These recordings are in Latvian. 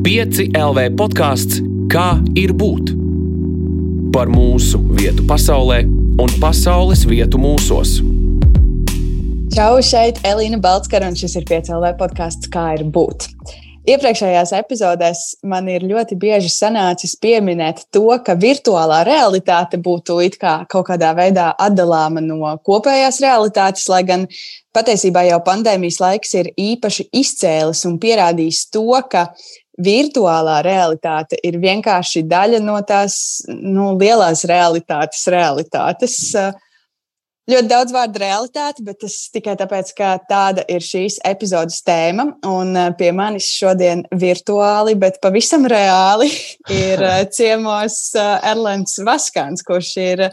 5 LV podkāsts Kā ir būt? Par mūsu vietu pasaulē un pasaules vietu mūsos. Čau, šeit Elīna Balskara, un šis ir 5 LV podkāsts Kā ir būt? Iepriekšējās epizodēs man ir ļoti bieži sanācis pieminēt to, ka virtuālā realitāte būtu kā kaut kādā veidā atdalāma no kopējās realitātes, lai gan patiesībā jau pandēmijas laiks ir īpaši izcēlis un pierādījis to, ka virtuālā realitāte ir vienkārši daļa no tās nu, lielās realitātes, realitātes. Uh, ļoti daudz vārdu realitāte, bet tas tikai tāpēc, ka tāda ir šīs epizodes tēma. Un eh, pie manis šodien virtuāli, bet pavisam reāli ir eh, ciemos eh, Erlends Vaskans, kurš ir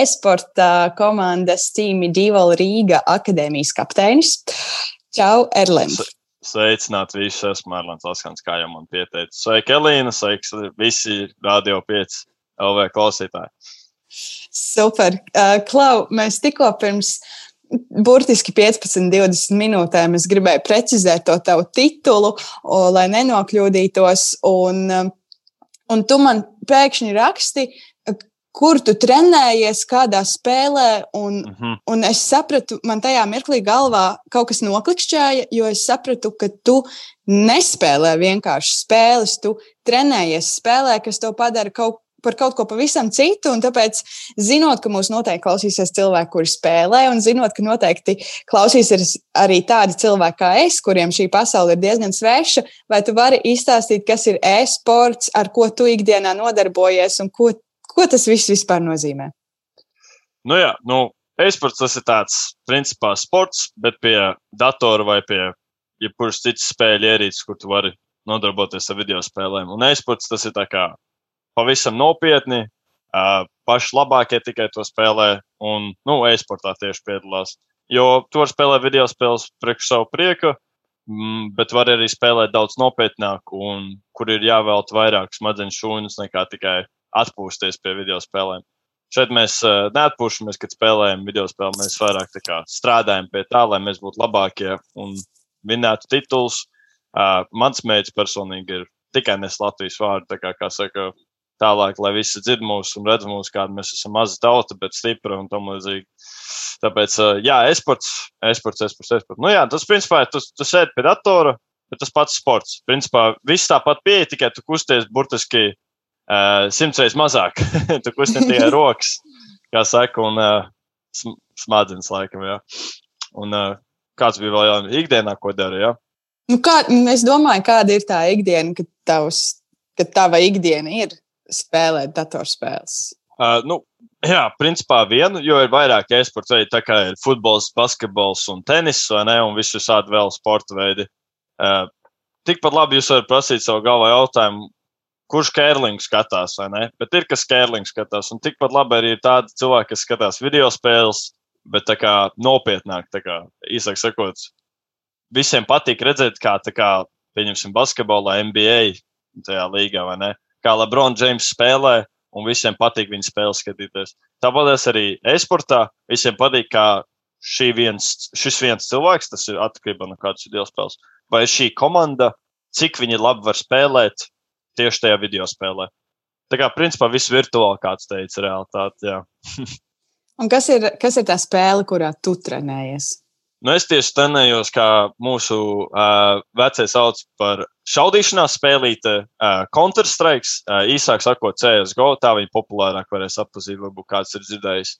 e-sporta komandas Team Dival Rīga akadēmijas kapteinis. Čau, Erlends! Sveicināt visus, esmu Erlands Vaskans, kā jau man pieteica. Sveiki, Elīna, sveiki visi Radio 5 LV klausītāji! Super. Uh, Klau, mēs tikko pirms burtiski 15, 20 minūtēm es gribēju precizēt to tavu titulu, o, lai nenokļūdītos. Un, um, un tu man pēkšņi raksti, kur tu trenējies, kādā spēlē. Un, uh mhm. -huh. un es sapratu, man tajā mirklī galvā kaut kas noklikšķēja, jo es sapratu, ka tu nespēlē vienkārši spēles, tu trenējies spēlē, kas to padara kaut par kaut ko pavisam citu. Tāpēc, zinot, ka mūs noteikti klausīsies cilvēki, kuri spēlē, un zinot, ka noteikti klausīsies arī tādi cilvēki kā es, kuriem šī pasaule ir diezgan sveša, vai tu vari izstāstīt, kas ir e-sports, ar ko tu ikdienā nodarbojies un ko, ko tas viss vispār nozīmē? Nu jā, nu, e-sports tas ir tāds principā sports, bet pie datora vai pie jebkuras citas spēļu ierīces, kur tu vari nodarboties ar video spēlēm. Un e-sports tas ir tā kā pavisam nopietni. Uh, paši labākie tikai to spēlē, un nu, e-sportā tieši piedalās. Jo tur spēlē video spēles priekš savu prieku, bet var arī spēlēt daudz nopietnāk, un kur ir jāvelta vairāk smadzeņu šūnas nekā tikai atpūsties pie video spēlēm. Šeit mēs uh, neatpūšamies, kad spēlējam video spēli. Mēs vairāk kā, strādājam pie tā, lai mēs būtu labākie un vinētu titulus. Uh, mans mērķis personīgi ir tikai nes Latvijas vārdu, tā kā, kā saka, tālāk, lai visi dzird mūs un redz mūs, kāda mēs esam maza tauta, bet stipra un tam līdzīgi. Tāpēc, jā, esports, esports, esports, esports. Nu, jā, tas, principā, tu, tu sēdi pie datora, bet tas pats sports. Principā, viss tāpat pieeja, tikai tu kusties burtiski uh, simts reizes mazāk. tu kusties tikai rokas, kā saka, un uh, smadzenes laikam, jā. Un uh, kāds bija vēl jāņem ikdienā, ko dara, jā? Nu, kā, es domāju, kāda ir tā ikdiena, kad, tavs, kad tava ikdiena ir spēlēt datorspēles? Uh, nu, jā, principā vienu, jo ir vairāk e-sporta veidi, tā kā ir futbols, basketbols un tenis, vai ne, un visu šādu vēl sporta veidi. Uh, tikpat labi jūs varat prasīt savu galvā jautājumu, kurš kērlings skatās, vai ne? Bet ir, kas kērlings skatās, un tikpat labi arī ir tādi cilvēki, kas skatās video spēles, bet tā kā nopietnāk, tā kā īsāk sakot, visiem patīk redzēt, kā, tā kā, pieņemsim, basketbolā, NBA tajā līgā, vai ne? kā Lebrons Džeims spēlē, un visiem patīk viņa spēles skatīties. Tāpat arī e-sportā visiem patīk, kā viens, šis viens cilvēks, tas ir atkarībā no kādas video spēles, vai šī komanda, cik viņi labi var spēlēt tieši tajā video spēlē. Tā kā principā viss virtuāli, kāds teica, realitāte. un kas ir, kas ir tā spēle, kurā tu trenējies? Nu, es tieši trenējos, kā mūsu uh, vecie sauc par šaudīšanās spēlīte, uh, Counter-Strike, uh, īsāk sakot, CSGO. Tā viņa populārāk varēs apzīt, varbūt kāds ir dzirdējis.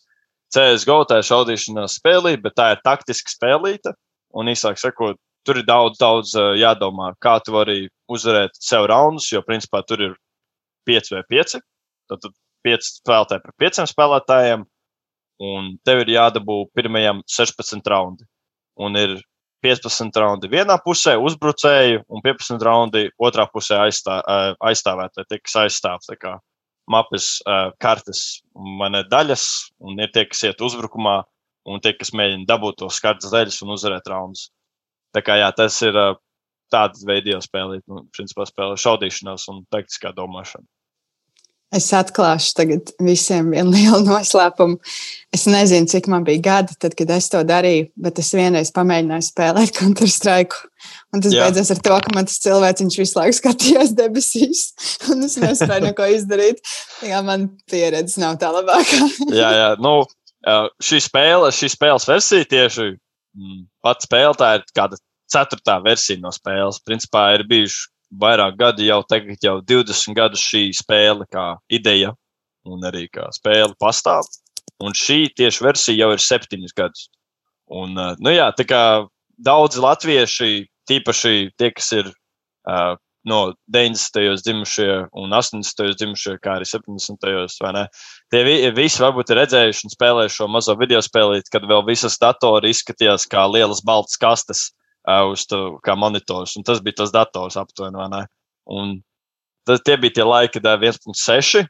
CSGO tā ir šaudīšanās spēlīte, bet tā ir taktiska spēlīte. Un īsāk sakot, tur ir daudz, daudz uh, jādomā, kā tu vari uzvarēt sev raundus, jo principā tur ir 5 vai 5. Tad 5 spēlētāji par 5 spēlētājiem, un tev ir jādabū pirmajam 16 raundi un ir 15 raundi vienā pusē, uzbrucēju, un 15 raundi otrā pusē aizstā, aizstāvētāji, tie, kas aizstāv mapes kartes un daļas, un ir tie, kas iet uzbrukumā, un tie, kas mēģina dabūt tos kartes daļas un uzvarēt raundus. Tā kā jā, tas ir tāds veids, kā spēlēt, nu, principā spēlēt šaudīšanās un taktiskā domāšana. Es atklāšu tagad visiem vienu lielu noslēpumu. Es nezinu, cik man bija gadi, tad, kad es to darīju, bet es vienreiz pamēģināju spēlēt Counter-Strike. Un tas Jā. beidzās ar to, ka man tas cilvēks visu laiku skatījās debesīs, un es nespēju neko izdarīt. Jā, man pieredze nav tā labākā. jā, jā. Nu, šī, spēle, šī spēles versija tieši pats spēle, tā ir kāda ceturtā versija no spēles. Principā ir bijuši vairāk gadi, jau tagad jau 20 gadus šī spēle kā ideja un arī kā spēle pastāv. Un šī tieši versija jau ir septiņus gadus. Un, eh, nu jā, tā kā daudzi latvieši, tīpaši tie, kas ir uh, no 90. dzimušie un 80. dzimušie, kā arī 70. vai ne, tie vi, visi varbūt ir redzējuši un spēlējuši šo mazo video spēlīt, kad vēl visas datori izskatījās kā lielas baltas kastes uz to, kā monitors. Un tas bija tas dators aptuveni, vai ne? Un tas, tie bija tie laiki, kad 1.6,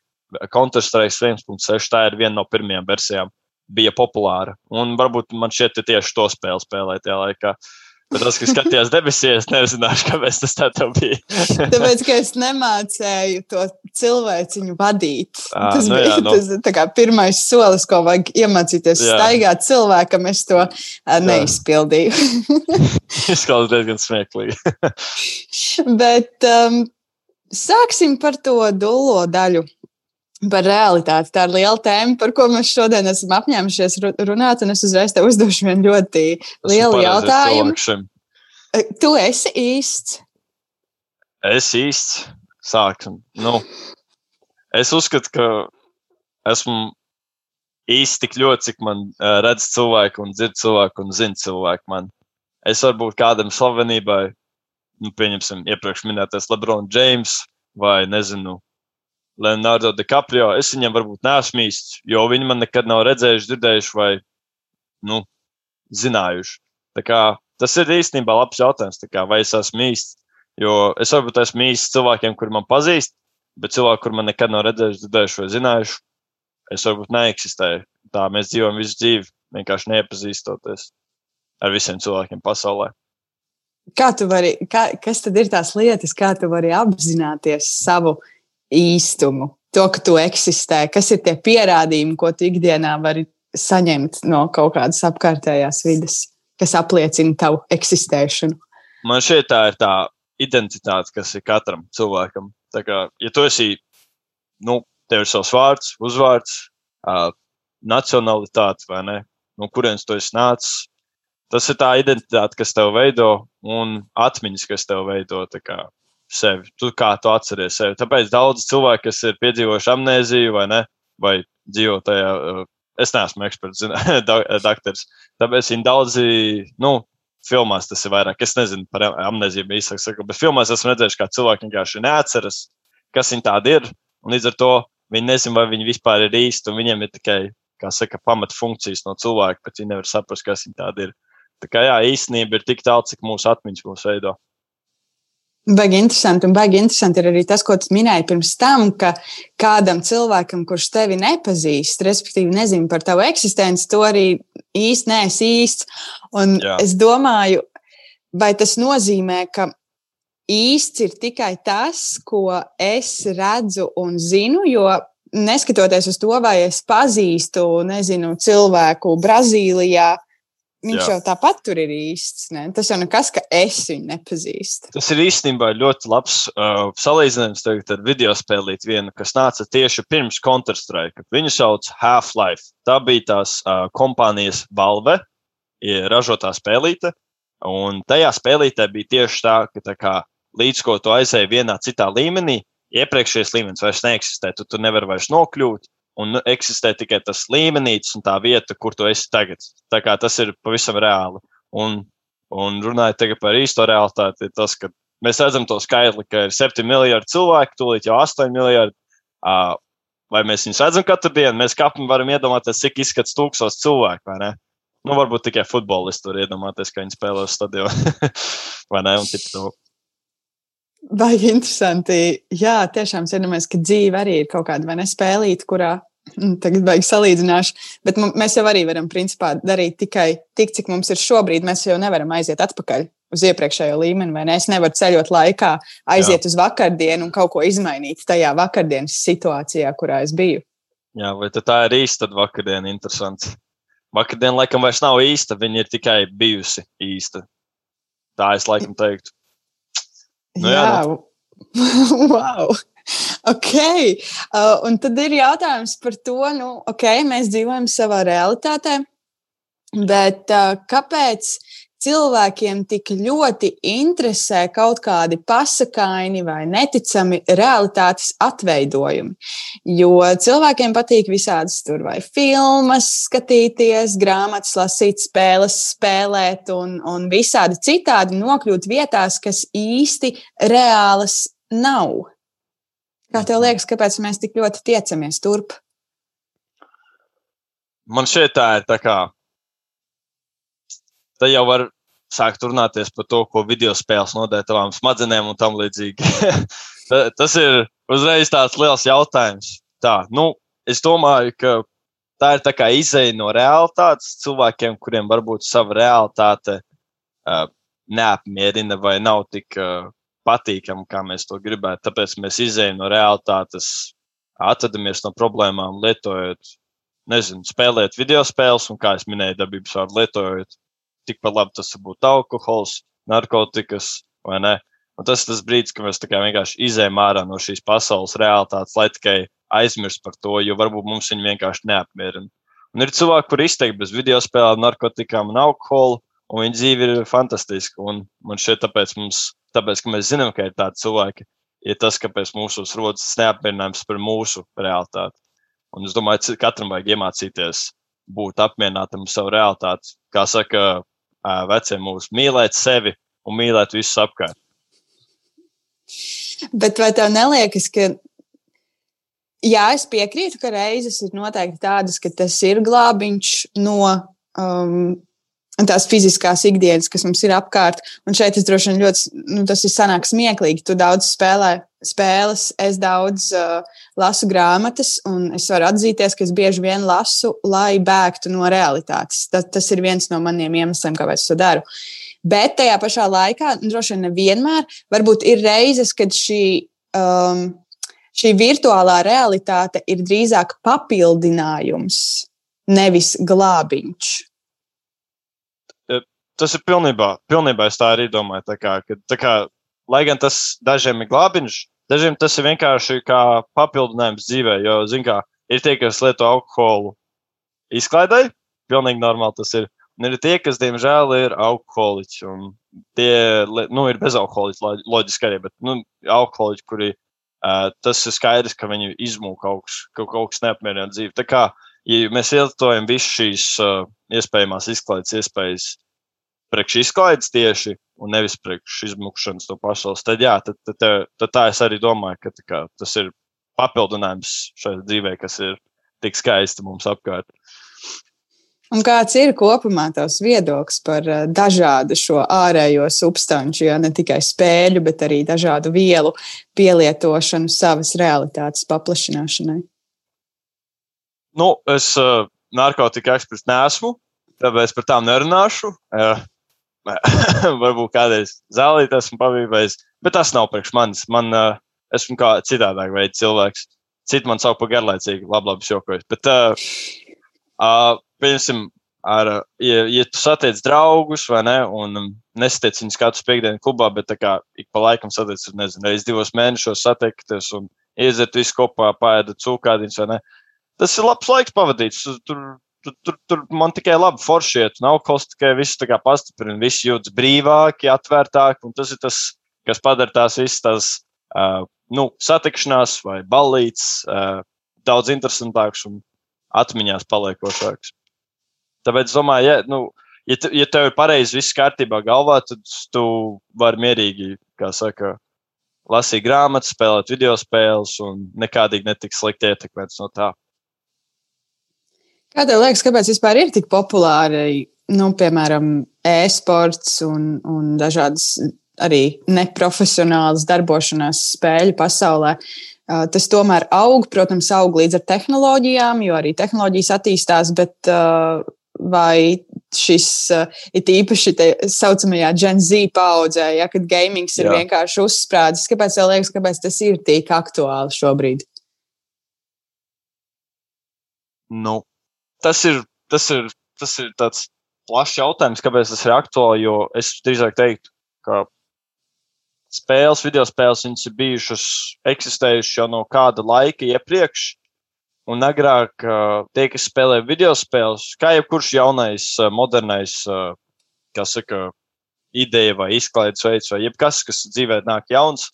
Counter-Strike 1.6, tā ir viena no pirmajām versijām, bija populāra. Un varbūt man šķiet, ka tieši to spēli spēlēja tajā laikā. Uh, Bet tas, kas skatījās debesīs, nezināšu, kāpēc tas tā bija. Tāpēc, ka es nemācēju to cilvēciņu vadīt. À, tas nu, bija jā, nu. tas pirmais solis, ko vajag iemācīties jā. staigāt cilvēkam. Es to jā. neizpildīju. Izklausās diezgan smieklīgi. Bet um, sāksim par to dullo daļu par realitāti. Tā ir liela tēma, par ko mēs šodien esam apņēmušies runāt. Es uzreiz tev uzdošu vienu ļoti lielu jautājumu. E, tu esi īsts. Es īsts. Sāksim. Nu, es uzskatu, ka esmu īsti tik ļoti, cik man uh, redz cilvēku un dzird cilvēku un zina cilvēku. Man. Es varu būt kādam slavenībai, nu, pieņemsim, iepriekš minētais Lebron James vai, nezinu, Leonardo DiCaprio. Es viņam varbūt neesmu īsts, jo viņi man nekad nav redzējuši, dzirdējuši vai nu, zinājuši. Kā, tas ir īstenībā labs jautājums, kā, vai es esmu īsts. Jo es varbūt esmu īsts cilvēkiem, kuriem man pazīst, bet cilvēki, kur man nekad nav redzējuši, dzirdējuši vai zinājuši, es varbūt neeksistēju. Tā mēs dzīvojam visu dzīvi, vienkārši neiepazīstoties ar visiem cilvēkiem pasaulē. Kā tu vari, kā, kas tad ir tās lietas, kā tu vari apzināties savu īstumu, to, ka tu eksistē, kas ir tie pierādījumi, ko tu ikdienā vari saņemt no kaut kādas apkārtējās vidas, kas apliecina tavu eksistēšanu. Man šeit tā ir tā identitāte, kas ir katram cilvēkam. Tā kā, ja tu esi, nu, tev ir savs vārds, uzvārds, uh, nacionalitāte vai ne, no kurienes tu esi nācis, tas ir tā identitāte, kas tev veido un atmiņas, kas tev veido. Sevi, tu kā tu atceries sevi. Tāpēc daudz cilvēku, kas ir piedzīvojuši amnēziju vai ne, vai dzīvo tajā, uh, es neesmu eksperts, doktors. Tāpēc viņi daudzi, nu, filmās tas ir vairāk. Es nezinu par amnēziju īsāk sakot, bet filmās esmu redzējis, kā cilvēki vienkārši neatceras, kas viņi tādi ir. Un līdz ar to viņi nezina, vai viņi vispār ir īsti, un viņiem ir tikai, kā saka, pamata funkcijas no cilvēka, bet viņi nevar saprast, kas viņi tādi ir. Tā kā jā, īstenība ir tik tālu, cik mūsu atmiņas mūs veido. Baigi interesanti, un baigi interesanti ir arī tas, ko tu minēji pirms tam, ka kādam cilvēkam, kurš tevi nepazīst, respektīvi nezina par tavu eksistenci, to arī īsti neesi īsts. Un Jā. es domāju, vai tas nozīmē, ka īsts ir tikai tas, ko es redzu un zinu, jo neskatoties uz to, vai es pazīstu, nezinu, cilvēku Brazīlijā, Viņš Jā. jau tāpat tur ir īsts. Ne? Tas jau nekas, ka es viņu nepazīstu. Tas ir īstenībā ļoti labs uh, salīdzinājums ar video spēlīt vienu, kas nāca tieši pirms Counter-Strike. Viņu sauc Half-Life. Tā bija tās uh, kompānijas Valve, ražotā spēlīte. Un tajā spēlītē bija tieši tā, ka tā kā, līdz ko tu aizēji vienā citā līmenī, iepriekšējais līmenis vairs neeksistē. Tu tur nevari vairs nokļūt un eksistē tikai tas līmenis un tā vieta, kur tu esi tagad. Tā kā tas ir pavisam reāli. Un, un runājot par īsto realitāti, ir tas, ka mēs redzam to skaitli, ka ir 7 miljardi cilvēku, tūlīt jau 8 miljardi. Uh, vai mēs viņus redzam katru dienu? Mēs katram varam iedomāties, cik izskatās tūkstoš cilvēku, vai ne? Nu, varbūt tikai futbolisti tur iedomāties, ka viņi spēlē uz stadionu. vai ne? Un, tipu, Baigi interesanti. Jā, tiešām zināmies, ka dzīve arī ir kaut kāda ne, spēlīta, kurā mm, tagad baigi salīdzināšu. Bet mēs jau arī varam principā darīt tikai tik, cik mums ir šobrīd. Mēs jau nevaram aiziet atpakaļ uz iepriekšējo līmeni, vai ne? Es nevaru ceļot laikā, aiziet Jā. uz vakardienu un kaut ko izmainīt tajā vakardienas situācijā, kurā es biju. Jā, vai tā ir īsta vakardiena? Interesanti. Vakardiena laikam vairs nav īsta, viņa ir tikai bijusi īsta. Tā es laikam teiktu. Nu, jā, jā nu. wow! Ok, uh, un tad ir jautājums par to, nu, ok, mēs dzīvojam savā realitātē, bet uh, kāpēc cilvēkiem tik ļoti interesē kaut kādi pasakaini vai neticami realitātes atveidojumi. Jo cilvēkiem patīk visādas tur vai filmas, skatīties, grāmatas, lasīt, spēles, spēlēt un, un visādi citādi nokļūt vietās, kas īsti reālas nav. Kā tev liekas, kāpēc mēs tik ļoti tiecamies turp? Man šeit tā ir tā kā Tad jau var sākt runāties par to, ko video spēles nodēļ tavām smadzenēm un tam līdzīgi. Tas ir uzreiz tāds liels jautājums. Tā, nu, es domāju, ka tā ir tā kā izeja no realitātes cilvēkiem, kuriem varbūt sava realitāte uh, neapmierina vai nav tik uh, patīkama, kā mēs to gribētu. Tāpēc mēs izējām no realitātes, atvadamies no problēmām, lietojot, nezinu, spēlēt video spēles, un, kā jau minēju, dabības vārdu lietojot tikpat labi tas var būt alkohols, narkotikas vai ne. Un tas ir tas brīdis, kad mēs vienkārši izējām ārā no šīs pasaules realitātes, lai tikai aizmirst par to, jo varbūt mums viņi vienkārši neapmierina. Un ir cilvēki, kur izteikti bez video spēlēm, narkotikām un alkoholu, un viņa dzīve ir fantastiska. Un man šeit tāpēc, mums, tāpēc, ka mēs zinām, ka ir tādi cilvēki, ir tas, kāpēc mūsos rodas neapmierinājums par mūsu realitāti. Un es domāju, ka katram vajag iemācīties būt apmierinātam ar savu realitāti. Kā saka vecie mūs mīlēt sevi un mīlēt visus apkārt. Bet vai tev neliekas, ka jā, es piekrītu, ka reizes ir noteikti tādas, ka tas ir glābiņš no um, tās fiziskās ikdienas, kas mums ir apkārt. Un šeit es droši vien ļoti, nu, tas ir sanāk smieklīgi. Tu daudz spēlē spēles, es daudz uh, lasu grāmatas, un es varu atzīties, ka es bieži vien lasu, lai bēgtu no realitātes. Tas, tas ir viens no maniem iemesliem, kāpēc es to daru. Bet tajā pašā laikā, droši vien nevienmēr, varbūt ir reizes, kad šī, um, šī virtuālā realitāte ir drīzāk papildinājums, nevis glābiņš tas ir pilnībā, pilnībā es tā arī domāju. Tā kā, ka, tā kā, lai gan tas dažiem ir glābiņš, dažiem tas ir vienkārši kā papildinājums dzīvē. Jo, zin kā, ir tie, kas lieto alkoholu izklaidai, pilnīgi normāli tas ir. Un ir tie, kas, diemžēl, ir alkoholiķi. Tie nu, ir bezalkoholiķi, loģiski arī, bet nu, alkoholiķi, kuri uh, tas ir skaidrs, ka viņi izmūka kas, ka kaut kas neapmierina dzīvi. Tā kā ja mēs lietojam visu šīs uh, iespējamās izklaides iespējas priekš izklaides tieši un nevis priekš izmukšanas to pasaules, tad, jā, tad, tad, tad, tad tā es arī domāju, ka kā, tas ir papildinājums šai dzīvē, kas ir tik skaisti mums apkārt. Un kāds ir kopumā tavs viedoklis par eh, dažādu šo ārējo substanču, ja ne tikai spēļu, bet arī dažādu vielu pielietošanu savas realitātes paplašināšanai? Nu, es uh, narkotika eksperts neesmu, tāpēc par tām nerunāšu. Varbūt kādreiz zālīt esmu pavīvējis, bet tas nav priekš manis. Man, uh, esmu kā citādāk veids cilvēks. Citi man sauc par garlaicīgu, labi, labi šokojis. Bet, uh, uh, pieņemsim, ar, ja, ja tu satiec draugus vai ne, un um, nesatiec viņus katru piekdienu klubā, bet tā kā ik pa laikam satiec, nezinu, reiz divos mēnešos satiekties un iezert visu kopā, paēdat cūkādiņus vai ne. Tas ir labs laiks pavadīts. Tur tur, tur, tur man tikai labi foršiet, un alkohols tikai visu tā kā pastiprina, visi jūtas brīvāki, atvērtāki, un tas ir tas, kas padara tās visas tās, uh, nu, satikšanās vai ballītes uh, daudz interesantāks un atmiņās paliekošāks. Tāpēc es domāju, ja, nu, ja, te, ja tev ir pareizi viss kārtībā galvā, tad tu vari mierīgi, kā saka, lasīt grāmatas, spēlēt video spēles un nekādīgi netiks slikti ietekmēts no tā. Kā tev liekas, kāpēc vispār ir tik populāri, nu, piemēram, e-sports un, un dažādas arī neprofesionālas darbošanās spēļu pasaulē? Tas tomēr aug, protams, aug līdz ar tehnoloģijām, jo arī tehnoloģijas attīstās, bet vai šis ir īpaši tā saucamajā Gen Z paudzē, ja, kad gamings ir Jā. vienkārši uzsprādzis. Kāpēc liekas, kāpēc tas ir tik aktuāli šobrīd? Nu, tas ir, tas ir, tas ir tāds plašs jautājums, kāpēc tas ir aktuāli. Jo es drīzāk teiktu, ka spēles, video spēles, viņas ir bijušas, eksistējušas jau no kāda laika iepriekš. Un agrāk tie, kas spēlē video spēles, kā jebkurš jaunais, modernais, kā saka, ideja vai izklaides veids, vai jebkas, kas dzīvē nāk jauns,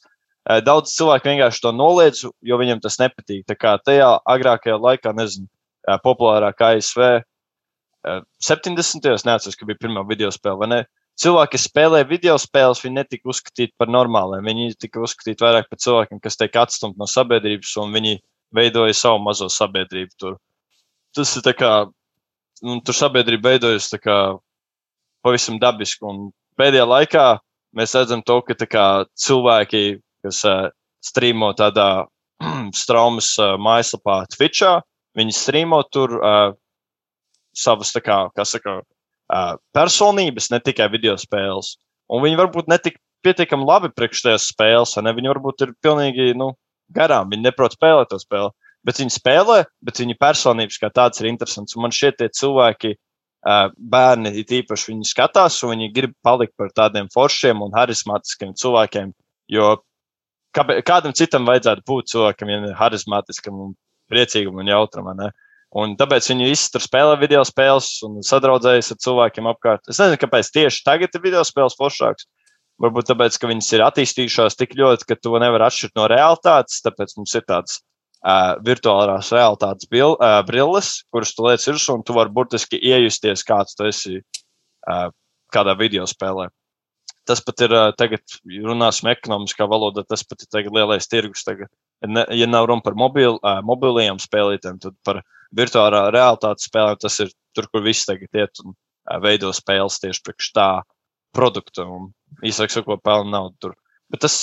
daudz cilvēku vienkārši to noliedz, jo viņiem tas nepatīk. Tā kā tajā agrākajā laikā, nezinu, populārāk ASV 70. gados, neatceros, ka bija pirmā video spēle, vai ne? cilvēki, kas spēlē video spēles, viņi netika uzskatīti par normāliem. Viņi tika uzskatīti vairāk par cilvēkiem, kas tiek atstumti no sabiedrības, un viņi veidoja savu mazo sabiedrību. Tur. Tas ir tā kā, nu, tur sabiedrība veidojas kā pavisam dabiski. Un pēdējā laikā mēs redzam to, ka kā, cilvēki, kas uh, strīmo tādā straumas uh, mājaslapā Twitchā, viņi strīmo tur uh, savas, kā, kā saka, uh, personības, ne tikai video spēles. Un viņi varbūt netik pietiekami labi priekš tajās spēles, ne? Viņi varbūt ir pilnīgi nu, garām, viņi neprot spēlēt to spēli. Bet viņi spēlē, bet viņa personības kā tāds ir interesants. Un man šie cilvēki, bērni, ir īpaši viņi skatās, un viņi grib palikt par tādiem foršiem un harizmātiskiem cilvēkiem. Jo kādam citam vajadzētu būt cilvēkam, ja ne harizmātiskam, un priecīgam un jautram. Ne? Un tāpēc viņi visi tur spēlē video spēles un sadraudzējas ar cilvēkiem apkārt. Es nezinu, kāpēc tieši tagad ir video spēles foršāks. Varbūt tāpēc, ka viņas ir attīstījušās tik ļoti, ka to nevar atšķirt no realitātes. Tāpēc mums ir tāds uh, virtuālās realitātes bil, uh, brilles, kuras tu liec virsū, un tu vari burtiski iejusties, kāds tu esi uh, kādā video spēlē. Tas pat ir uh, tagad, runāsim ekonomiskā valodā, tas pat ir lielais tirgus. Tagad. Ne, ja nav runa par mobil, mobiliem spēlītēm, tad par virtuālā realitātes spēlēm, tas ir tur, kur viss tagad iet un veido spēles tieši priekš tā produkta. Un īsāk sakot, pelna naudu tur. Bet tas,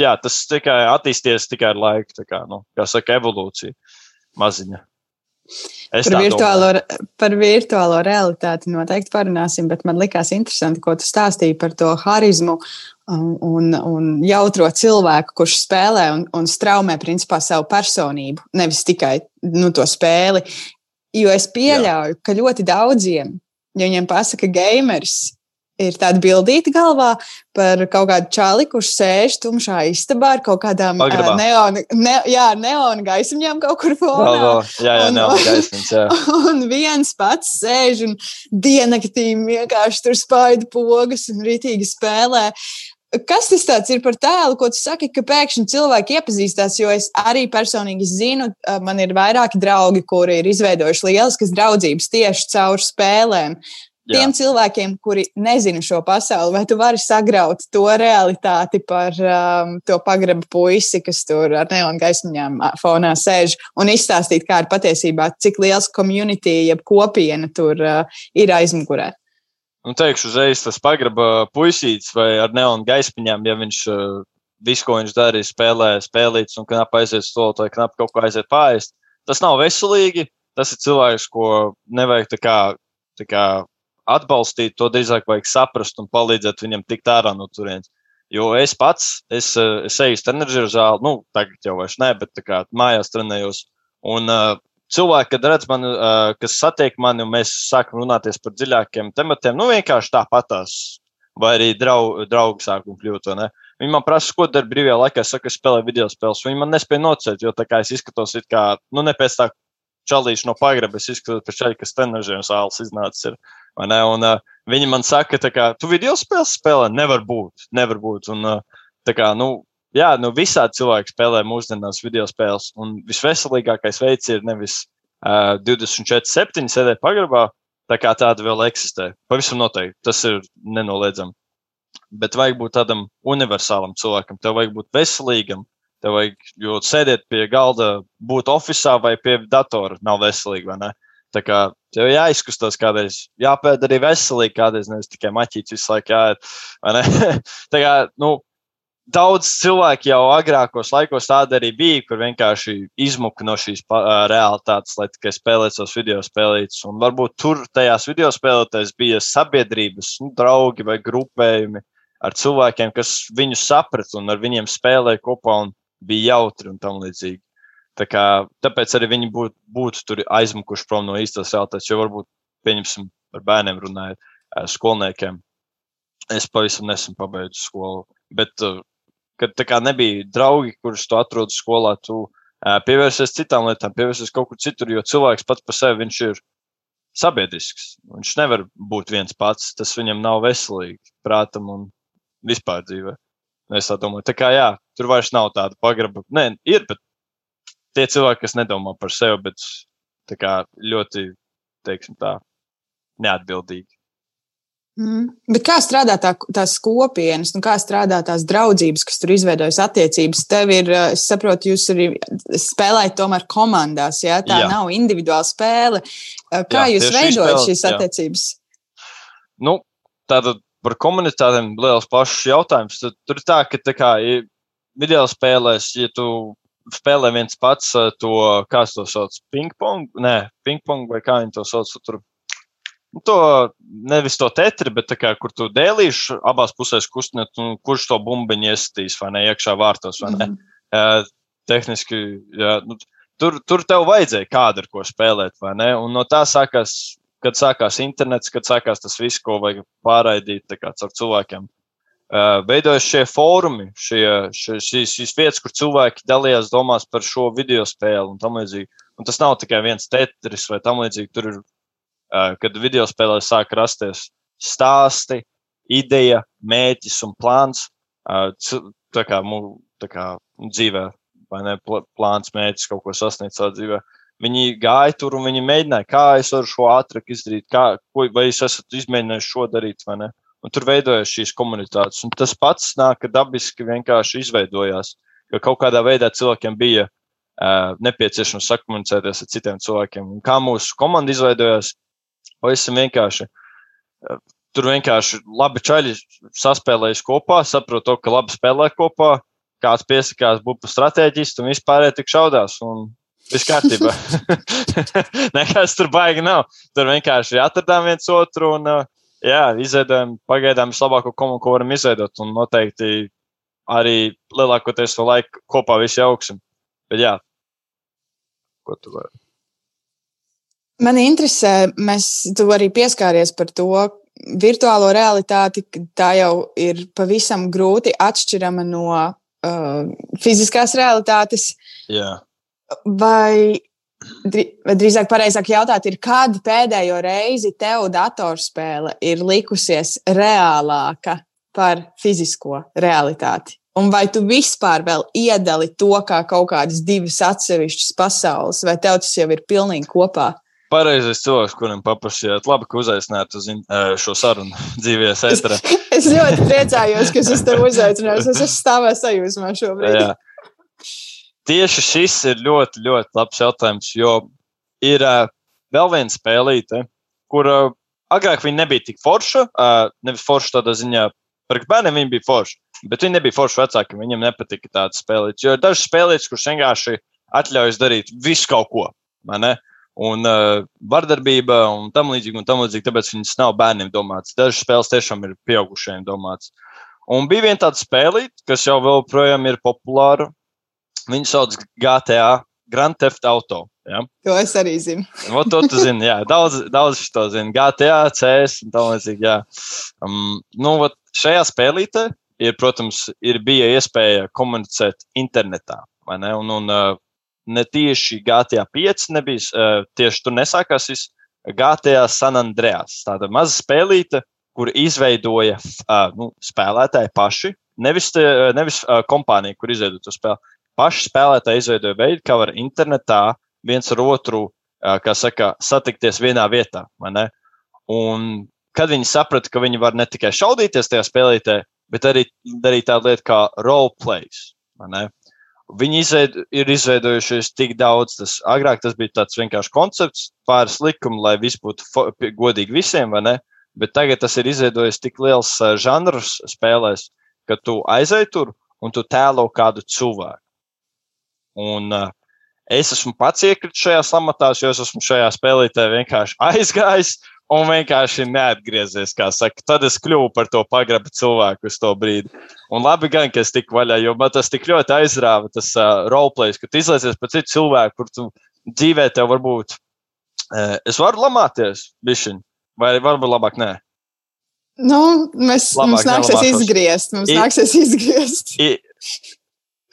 jā, tas tikai attīstīsies tikai ar laiku, tā kā, nu, kā saka, evolūcija maziņa. Es par virtuālo, domāju. par virtuālo realitāti noteikti parunāsim, bet man likās interesanti, ko tu stāstīji par to harizmu un, un jautro cilvēku, kurš spēlē un, un straumē principā savu personību, nevis tikai nu, to spēli. Jo es pieļauju, Jā. ka ļoti daudziem, ja viņiem pasaka, gameris, ir tāda bildīta galvā par kaut kādu čāli, kurš sēž tumšā istabā ar kaut kādām uh, neonu, ne, jā, neonu gaismiņām kaut kur fonā. Vēl, vēl. Jā, jā, neonu gaismiņas, jā. Un viens pats sēž un diennaktī vienkārši tur spaida pogas un ritīgi spēlē. Kas tas ir par tēlu, ko tu saki, ka pēkšņi cilvēki iepazīstās? Jo es arī personīgi zinu, man ir vairāki draugi, kuri ir izveidojuši lieliskas draudzības tieši caur spēlēm. Tiem Jā. cilvēkiem, kuri nezina šo pasauli, vai tu vari sagraut to realitāti par um, to pagraba puisi, kas tur ar neonu gaismiņām fonā sēž, un izstāstīt, kā ir patiesībā, cik liels community, jeb kopiena tur uh, ir aizmugurē? Nu, teikšu uzreiz, tas pagraba puisīts vai ar neonu gaismiņām, ja viņš uh, visu, ko viņš darīja, spēlē, spēlīts un knap aiziet stolot vai knap kaut ko aiziet pāriest, tas nav veselīgi. Tas ir cilvēks, ko nevajag tā kā, tā kā atbalstīt, to drīzāk vajag saprast un palīdzēt viņam tikt ārā no turienes. Jo es pats, es, eh, es eju uz trenižera zāli, nu, tagad jau vairs ne, bet kā, mājās trenējos. Un uh, cilvēki, kad redz mani, uh, kas satiek mani, un mēs sākam runāties par dziļākiem tematiem, nu, vienkārši tāpatās, vai arī draugi, draugi sākam kļūt? Viņi man prasa, ko dari brīvajā laikā. Es saku, es spēlēju video spēles. Viņi man nespēja nocēt, jo tā kā es izskatos, kā, nu, ne pēc tā čalīšu no pagraba, es izskatos pēc čaļa, kas trenižera zāles iznācis. Ir. Un, uh, viņi man saka, ka tu video spēles spēlē, nevar būt. Nevar būt. Un, uh, kā, nu, jā, nu, visādi cilvēki spēlē mūsdienās video spēles. Un visveselīgākais veids ir nevis uh, 24, 7 sēdēt pagrabā, tā kā tāda vēl eksistē. Pavisam noteikti tas ir nenoliedzami. Bet vajag būt tādam universālam cilvēkam, tev vajag būt veselīgam. Tev vajag, jo sēdēt pie galda, būt oficiālā vai pie datora nav veselīgi? Tā kā tev jāizkustās kādreiz, jāpēd arī veselīgi, kādreiz nevis tikai maķīts visu laiku jāiet. tā kā, nu, daudz cilvēku jau agrākos laikos tāda arī bija, kur vienkārši izmuka no šīs realitātes, lai tikai spēlētu savus video spēlītus. Un varbūt tur tajās video spēlētājs bija sabiedrības nu, draugi vai grupējumi ar cilvēkiem, kas viņu saprata un ar viņiem spēlēja kopā un bija jautri un tam līdzīgi. Tā kā, tāpēc arī viņi būtu, būtu tur aizmukuši prom no īstās realitātes, jo varbūt, pieņemsim, par bērniem runājot, skolniekiem. Es pavisam nesen pabeidzu skolu, bet kad kā nebija draugi, kurus tu atrodi skolā, tu pievērsies citām lietām, pievērsies kaut kur citur, jo cilvēks pats par sevi viņš ir sabiedrisks. Viņš nevar būt viens pats, tas viņam nav veselīgi prātam un vispār dzīvē. Es tā domāju, tā kā jā, tur vairs nav tāda pagraba. Nē, ir, bet tie cilvēki, kas nedomā par sevi, bet kā, ļoti, teiksim tā, neatbildīgi. Mm. Bet kā strādā tā, tās kopienas, nu kā strādā tās draudzības, kas tur izveidojas attiecības? Tev ir, eh, es saprotu, jūs arī spēlējat tomēr komandās, jā? tā jā. nav individuāla spēle. Eh, kā jā, jūs veidojat šīs jā. attiecības? Nu, tātad par komunitātēm liels plašs jautājums. Tad, tur ir tā, ka tā kā, video spēlēs, ja tu spēlē viens pats eh, to, kā to sauc, ping-pong, nē, ping-pong vai kā viņi to sauc, tur to nevis to tetri, bet kā, kur tu dēlīši abās pusēs kustināt, nu, kurš to bumbiņu iesitīs vai ne iekšā vārtos. Ne? Mm -hmm. uh, tehniski, jā, nu, tur, tur tev vajadzēja kādu ar ko spēlēt, vai ne? Un no tā sākās, kad sākās internets, kad sākās tas viss, ko vajag pārraidīt kā, caur cilvēkiem. Uh, veidojas šie fórumi, šie, šie, šīs, šīs vietas, kur cilvēki dalījās domās par šo video spēli un tam līdzīgi. Un tas nav tikai viens tetris vai tam līdzīgi. Tur ir kad video spēlē sāk rasties stāsti, ideja, mēķis un plāns. Tā kā, tā kā dzīvē, vai ne, plāns, mēģis kaut ko sasniegt savā dzīvē. Viņi gāja tur un viņi mēģināja, kā es varu šo ātrāk izdarīt, kā, ko, vai es esmu izmēģinājis šo darīt, vai ne. Un tur veidojas šīs komunitātes. Un tas pats nāk, ka dabiski vienkārši izveidojās, ka kaut kādā veidā cilvēkiem bija uh, nepieciešams sakomunicēties ar citiem cilvēkiem. Un kā mūsu komanda izveidojās, Pavisam vienkārši. Tur vienkārši labi čaļi saspēlējuši kopā, saprot to, ka labi spēlē kopā, kāds piesakās būt par stratēģistu un vispār tik šaudās. Un Viss kārtībā. Nekas tur baigi nav. Tur vienkārši atradām viens otru un jā, izveidojam pagaidām vislabāko komandu, ko varam izveidot. Un noteikti arī lielākoties to laiku kopā visi augsim. Bet jā, ko tu vari? Man interesē, mēs tu arī pieskāries par to virtuālo realitāti, ka tā jau ir pavisam grūti atšķirama no uh, fiziskās realitātes. Jā. Vai, vai drīzāk pareizāk jautāt, ir kāda pēdējo reizi tev datorspēle ir likusies reālāka par fizisko realitāti? Un vai tu vispār vēl iedali to kā kaut kādas divas atsevišķas pasaules, vai tev tas jau ir pilnīgi kopā? Pareizais cilvēks, kuram paprasījāt. Labi, ka uzaicinājāt uz šo sarunu dzīvē, Sēterā. Es, ļoti priecājos, ka es tevi uzaicināju. Es esmu stāvējis sajūsmā šobrīd. Jā. Tieši šis ir ļoti, ļoti labs jautājums, jo ir uh, vēl viena spēlīte, kur uh, agrāk viņa nebija tik forša. Uh, nevis forša tādā ziņā, par bērniem viņa bija forša, bet viņa nebija forša vecākiem. Viņam nepatika tāda spēlīte. Jo ir dažas spēlītes, kuras vienkārši atļaujas darīt visu kaut ko. Uh, un uh, vardarbība un tam līdzīgi, un tam līdzīgi, tāpēc viņas nav bērniem domātas. Dažas spēles tiešām ir pieaugušiem domātas. Un bija viena tāda spēlīte, kas jau joprojām ir populāra. Viņu sauc GTA Grand Theft Auto. Ja? To es arī zinu. o, to tu zini, jā. Daudz, daudz to zina. GTA, CS un tā līdzīgi, jā. Um, nu, vat, šajā spēlītē ir, protams, ir bija iespēja komunicēt internetā? Un, un uh, ne tieši GTA 5, nebija tieši tur nesākās viss. GTA San Andreas. Tāda maza spēlīte, kur izveidoja nu, spēlētāji paši. Nevis, nevis kompānija, kur izveidoja to spēli. Paši spēlētāji izveidoja veidu, kā var internetā viens ar otru, saka, satikties vienā vietā. Un kad viņi saprata, ka viņi var ne tikai šaudīties tajā spēlītē, bet arī darīt tādu lietu kā roleplays. Viņi izveid, ir izveidojušies tik daudz. Tas, agrāk tas bija tāds vienkārši koncepts, pāris likumi, lai viss būtu godīgi visiem, vai ne? Bet tagad tas ir izveidojis tik liels uh, žanrs spēlēs, ka tu aizej tur un tu tēlo kādu cilvēku. Un uh, es esmu pats iekritis šajā lamatās, jo es esmu šajā spēlītē vienkārši aizgājis un vienkārši neatgriezies. Saka, tad es kļuvu par to pagrabu cilvēku uz to brīdi. Un labi, gan, ka es tiku vaļā, jo man tas tik ļoti aizrāva, tas uh, roleplays, ka tu izlaizies par citu cilvēku, kur tu dzīvē tev varbūt. Uh, es varu lamāties, bišķiņ, vai varbūt labāk nē. Nu, mēs, Labāk, mums nāksies izgriezt. Mums I, nāksies izgriezt. I,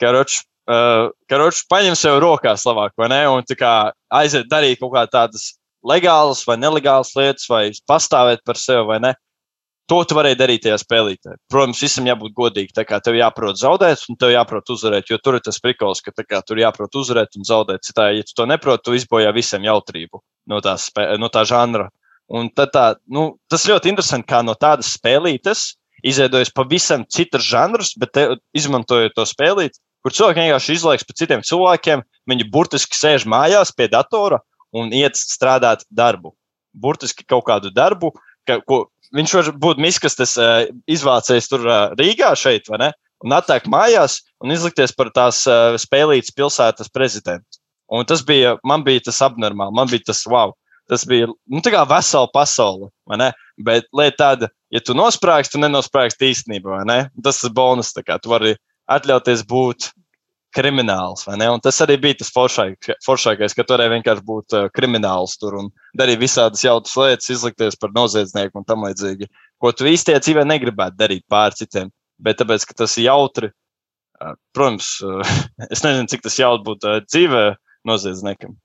karoč, uh, karoč, paņem sev rokās labāk, vai ne? Un kā aiziet darīt kaut kādas tādas legālas vai nelegālas lietas, vai pastāvēt par sevi, vai ne? To tu varēji darīt tajā spēlītē. Protams, visam jābūt godīgam. Tā kā tev jāprot zaudēt, un tev jāprot uzvarēt. Jo tur ir tas prikals, ka kā, tur jāprot uzvarēt un zaudēt. Citādi, ja tu to neproti, tu izbojā visam jautrību no, tās, no tā žanra. Un tā, nu, tas ļoti interesanti, kā no tādas spēlītes izveidojas pavisam citas žanrs, bet te, izmantojot to spēlīti, kur cilvēki vienkārši izlaiks par citiem cilvēkiem. Viņi burtiski sēž mājās pie datora un iet strādāt darbu. Burtiski kaut kādu darbu, ka, ko viņš var būt miskastes uh, izvācējis tur uh, Rīgā šeit, vai ne? Un attēkt mājās un izlikties par tās uh, spēlītas pilsētas prezidentu. Un tas bija, man bija tas abnormāli, man bija tas wow tas bija nu, vesela pasaule. Bet lieta tāda, ja tu nosprāgsi, tu nenosprāgsi īstenībā. Ne? Tas ir bonus. Tu vari atļauties būt krimināls. Tas arī bija tas foršākais, foršākais ka tu varēji vienkārši būt uh, krimināls tur un darīt visādas jautas lietas, izlikties par noziedznieku un tam līdzīgi. Ko tu īstajā dzīvē negribētu darīt pār citiem. Bet tāpēc, ka tas ir jautri, uh, protams, uh, es nezinu, cik tas jautri būtu dzīvē noziedzniekam.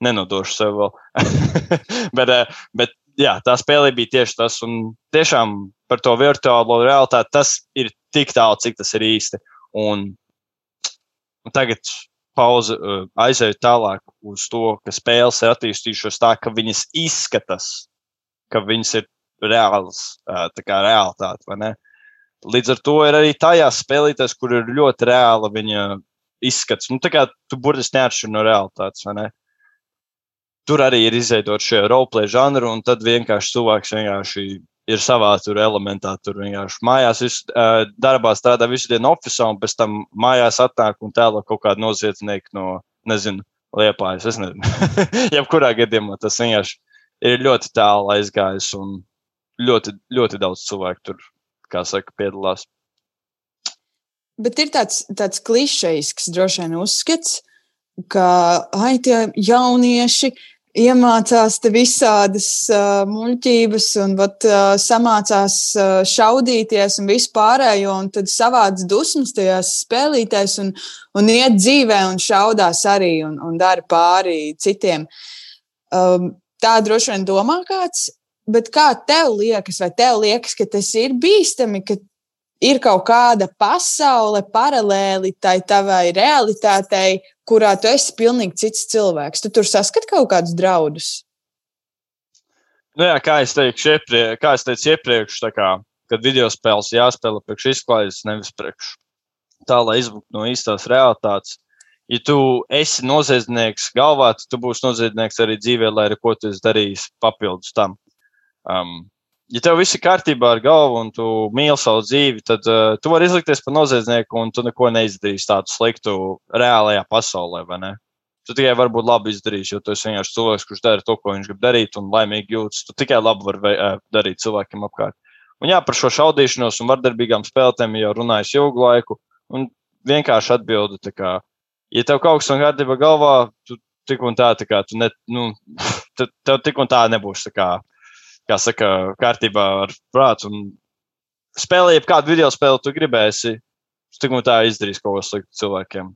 Nenodošu sev vēl. bet, bet jā, tā spēle bija tieši tas. Un tiešām par to virtuālo realitāti tas ir tik tālu, cik tas ir īsti. Un, un tagad pauze uh, aizēju tālāk uz to, ka spēles ir attīstījušās tā, ka viņas izskatās, ka viņas ir reāls, uh, tā kā realitāte. Līdz ar to ir arī tajās spēlītēs, kur ir ļoti reāla viņa izskats. Nu, tā kā tu burtiski neatšķiri no realitātes, vai ne? tur arī ir izveidot šo roleplay žanru, un tad vienkārši cilvēks vienkārši ir savā tur elementā. Tur vienkārši mājās visu, uh, darbā strādā visu dienu oficiālā, un pēc tam mājās atnāk un tēlo kaut kādu noziedznieku no, nezinu, liepājas. Es nezinu, jebkurā gadījumā tas vienkārši ir ļoti tālu aizgājis, un ļoti, ļoti daudz cilvēku tur, kā saka, piedalās. Bet ir tāds, tāds klišejisks, droši vien, uzskats, ka ai, tie jaunieši iemācās visādas uh, muļķības un vat, uh, samācās uh, šaudīties un vispārējo, un tad savāds dusmas tajās spēlītēs un, un iet dzīvē un šaudās arī un, un dara pāri citiem. Um, tā droši vien domā kāds, bet kā tev liekas, vai tev liekas, ka tas ir bīstami, ka ir kaut kāda pasaule paralēli tai tavai realitātei, kurā tu esi pilnīgi cits cilvēks. Tu tur saskat kaut kādus draudus. Nu jā, kā es teikšu, iepriekš, kā es teicu iepriekš, kā, kad video spēles jāspēlē priekš izklaides, nevis priekš tā, lai izbūtu no īstās realitātes. Ja tu esi noziedznieks galvā, tad tu būsi noziedznieks arī dzīvē, lai arī ko tu esi darījis papildus tam. Um, ja tev viss ir kārtībā ar galvu un tu mīli savu dzīvi, tad uh, tu vari izlikties par noziedznieku un tu neko neizdarīsi tādu sliktu reālajā pasaulē. Tu tikai vari būt labi izdarījis, jo tu esi vienkārši cilvēks, kurš dara to, ko viņš grib darīt, un laimīgi jūtas. Tu tikai labi vari uh, darīt cilvēkiem apkārt. Un jā, par šo šaudīšanos un vardarbīgām spēlēm jau runājis ilgu laiku. Un vienkārši atbildi, kā, ja tev kaut kas no kārtībā galvā, tu tik un tā, tā kā, tu ne, nu, tev tik un tā nebūs. Tā kā, kā saka, kārtībā ar prātu. Un spēlē, ja kādu video spēli tu gribēsi, tik un tā izdarīs kaut ko sliktu cilvēkiem.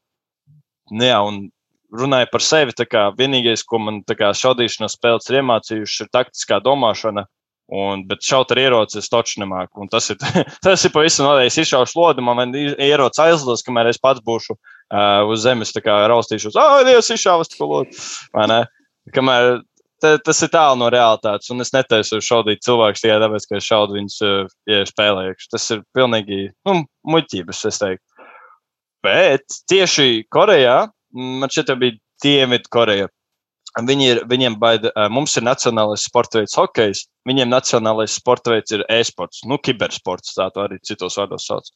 Nu, jā, un runāja par sevi. Kā, vienīgais, ko man šaudīšanas spēles ir iemācījuši, ir taktiskā domāšana. Un, bet šaut ar ieroci es taču nemāku. Tas ir, tas ir pavisam nodeļ. Es izšaušu lodu, man ieroci aizlidos, kamēr es pats būšu uh, uz zemes, tā kā raustīšos. Ah, Dievs, izšāvas to ne? Kamēr te, tas ir tālu no realitātes. Un es netaisu šaudīt cilvēkus tikai tāpēc, ka es šaudu viņus, eh, ja spēlēju. Tas ir pilnīgi nu, muļķības, es teiktu. Bet tieši Korejā, man šķiet, bija Dienvidu Koreja. Viņi ir, viņiem baida, eh, mums ir nacionālais sporta veids hokejs, viņiem nacionālais sporta veids ir e-sports, nu, kibersports, tā arī citos vārdos sauc.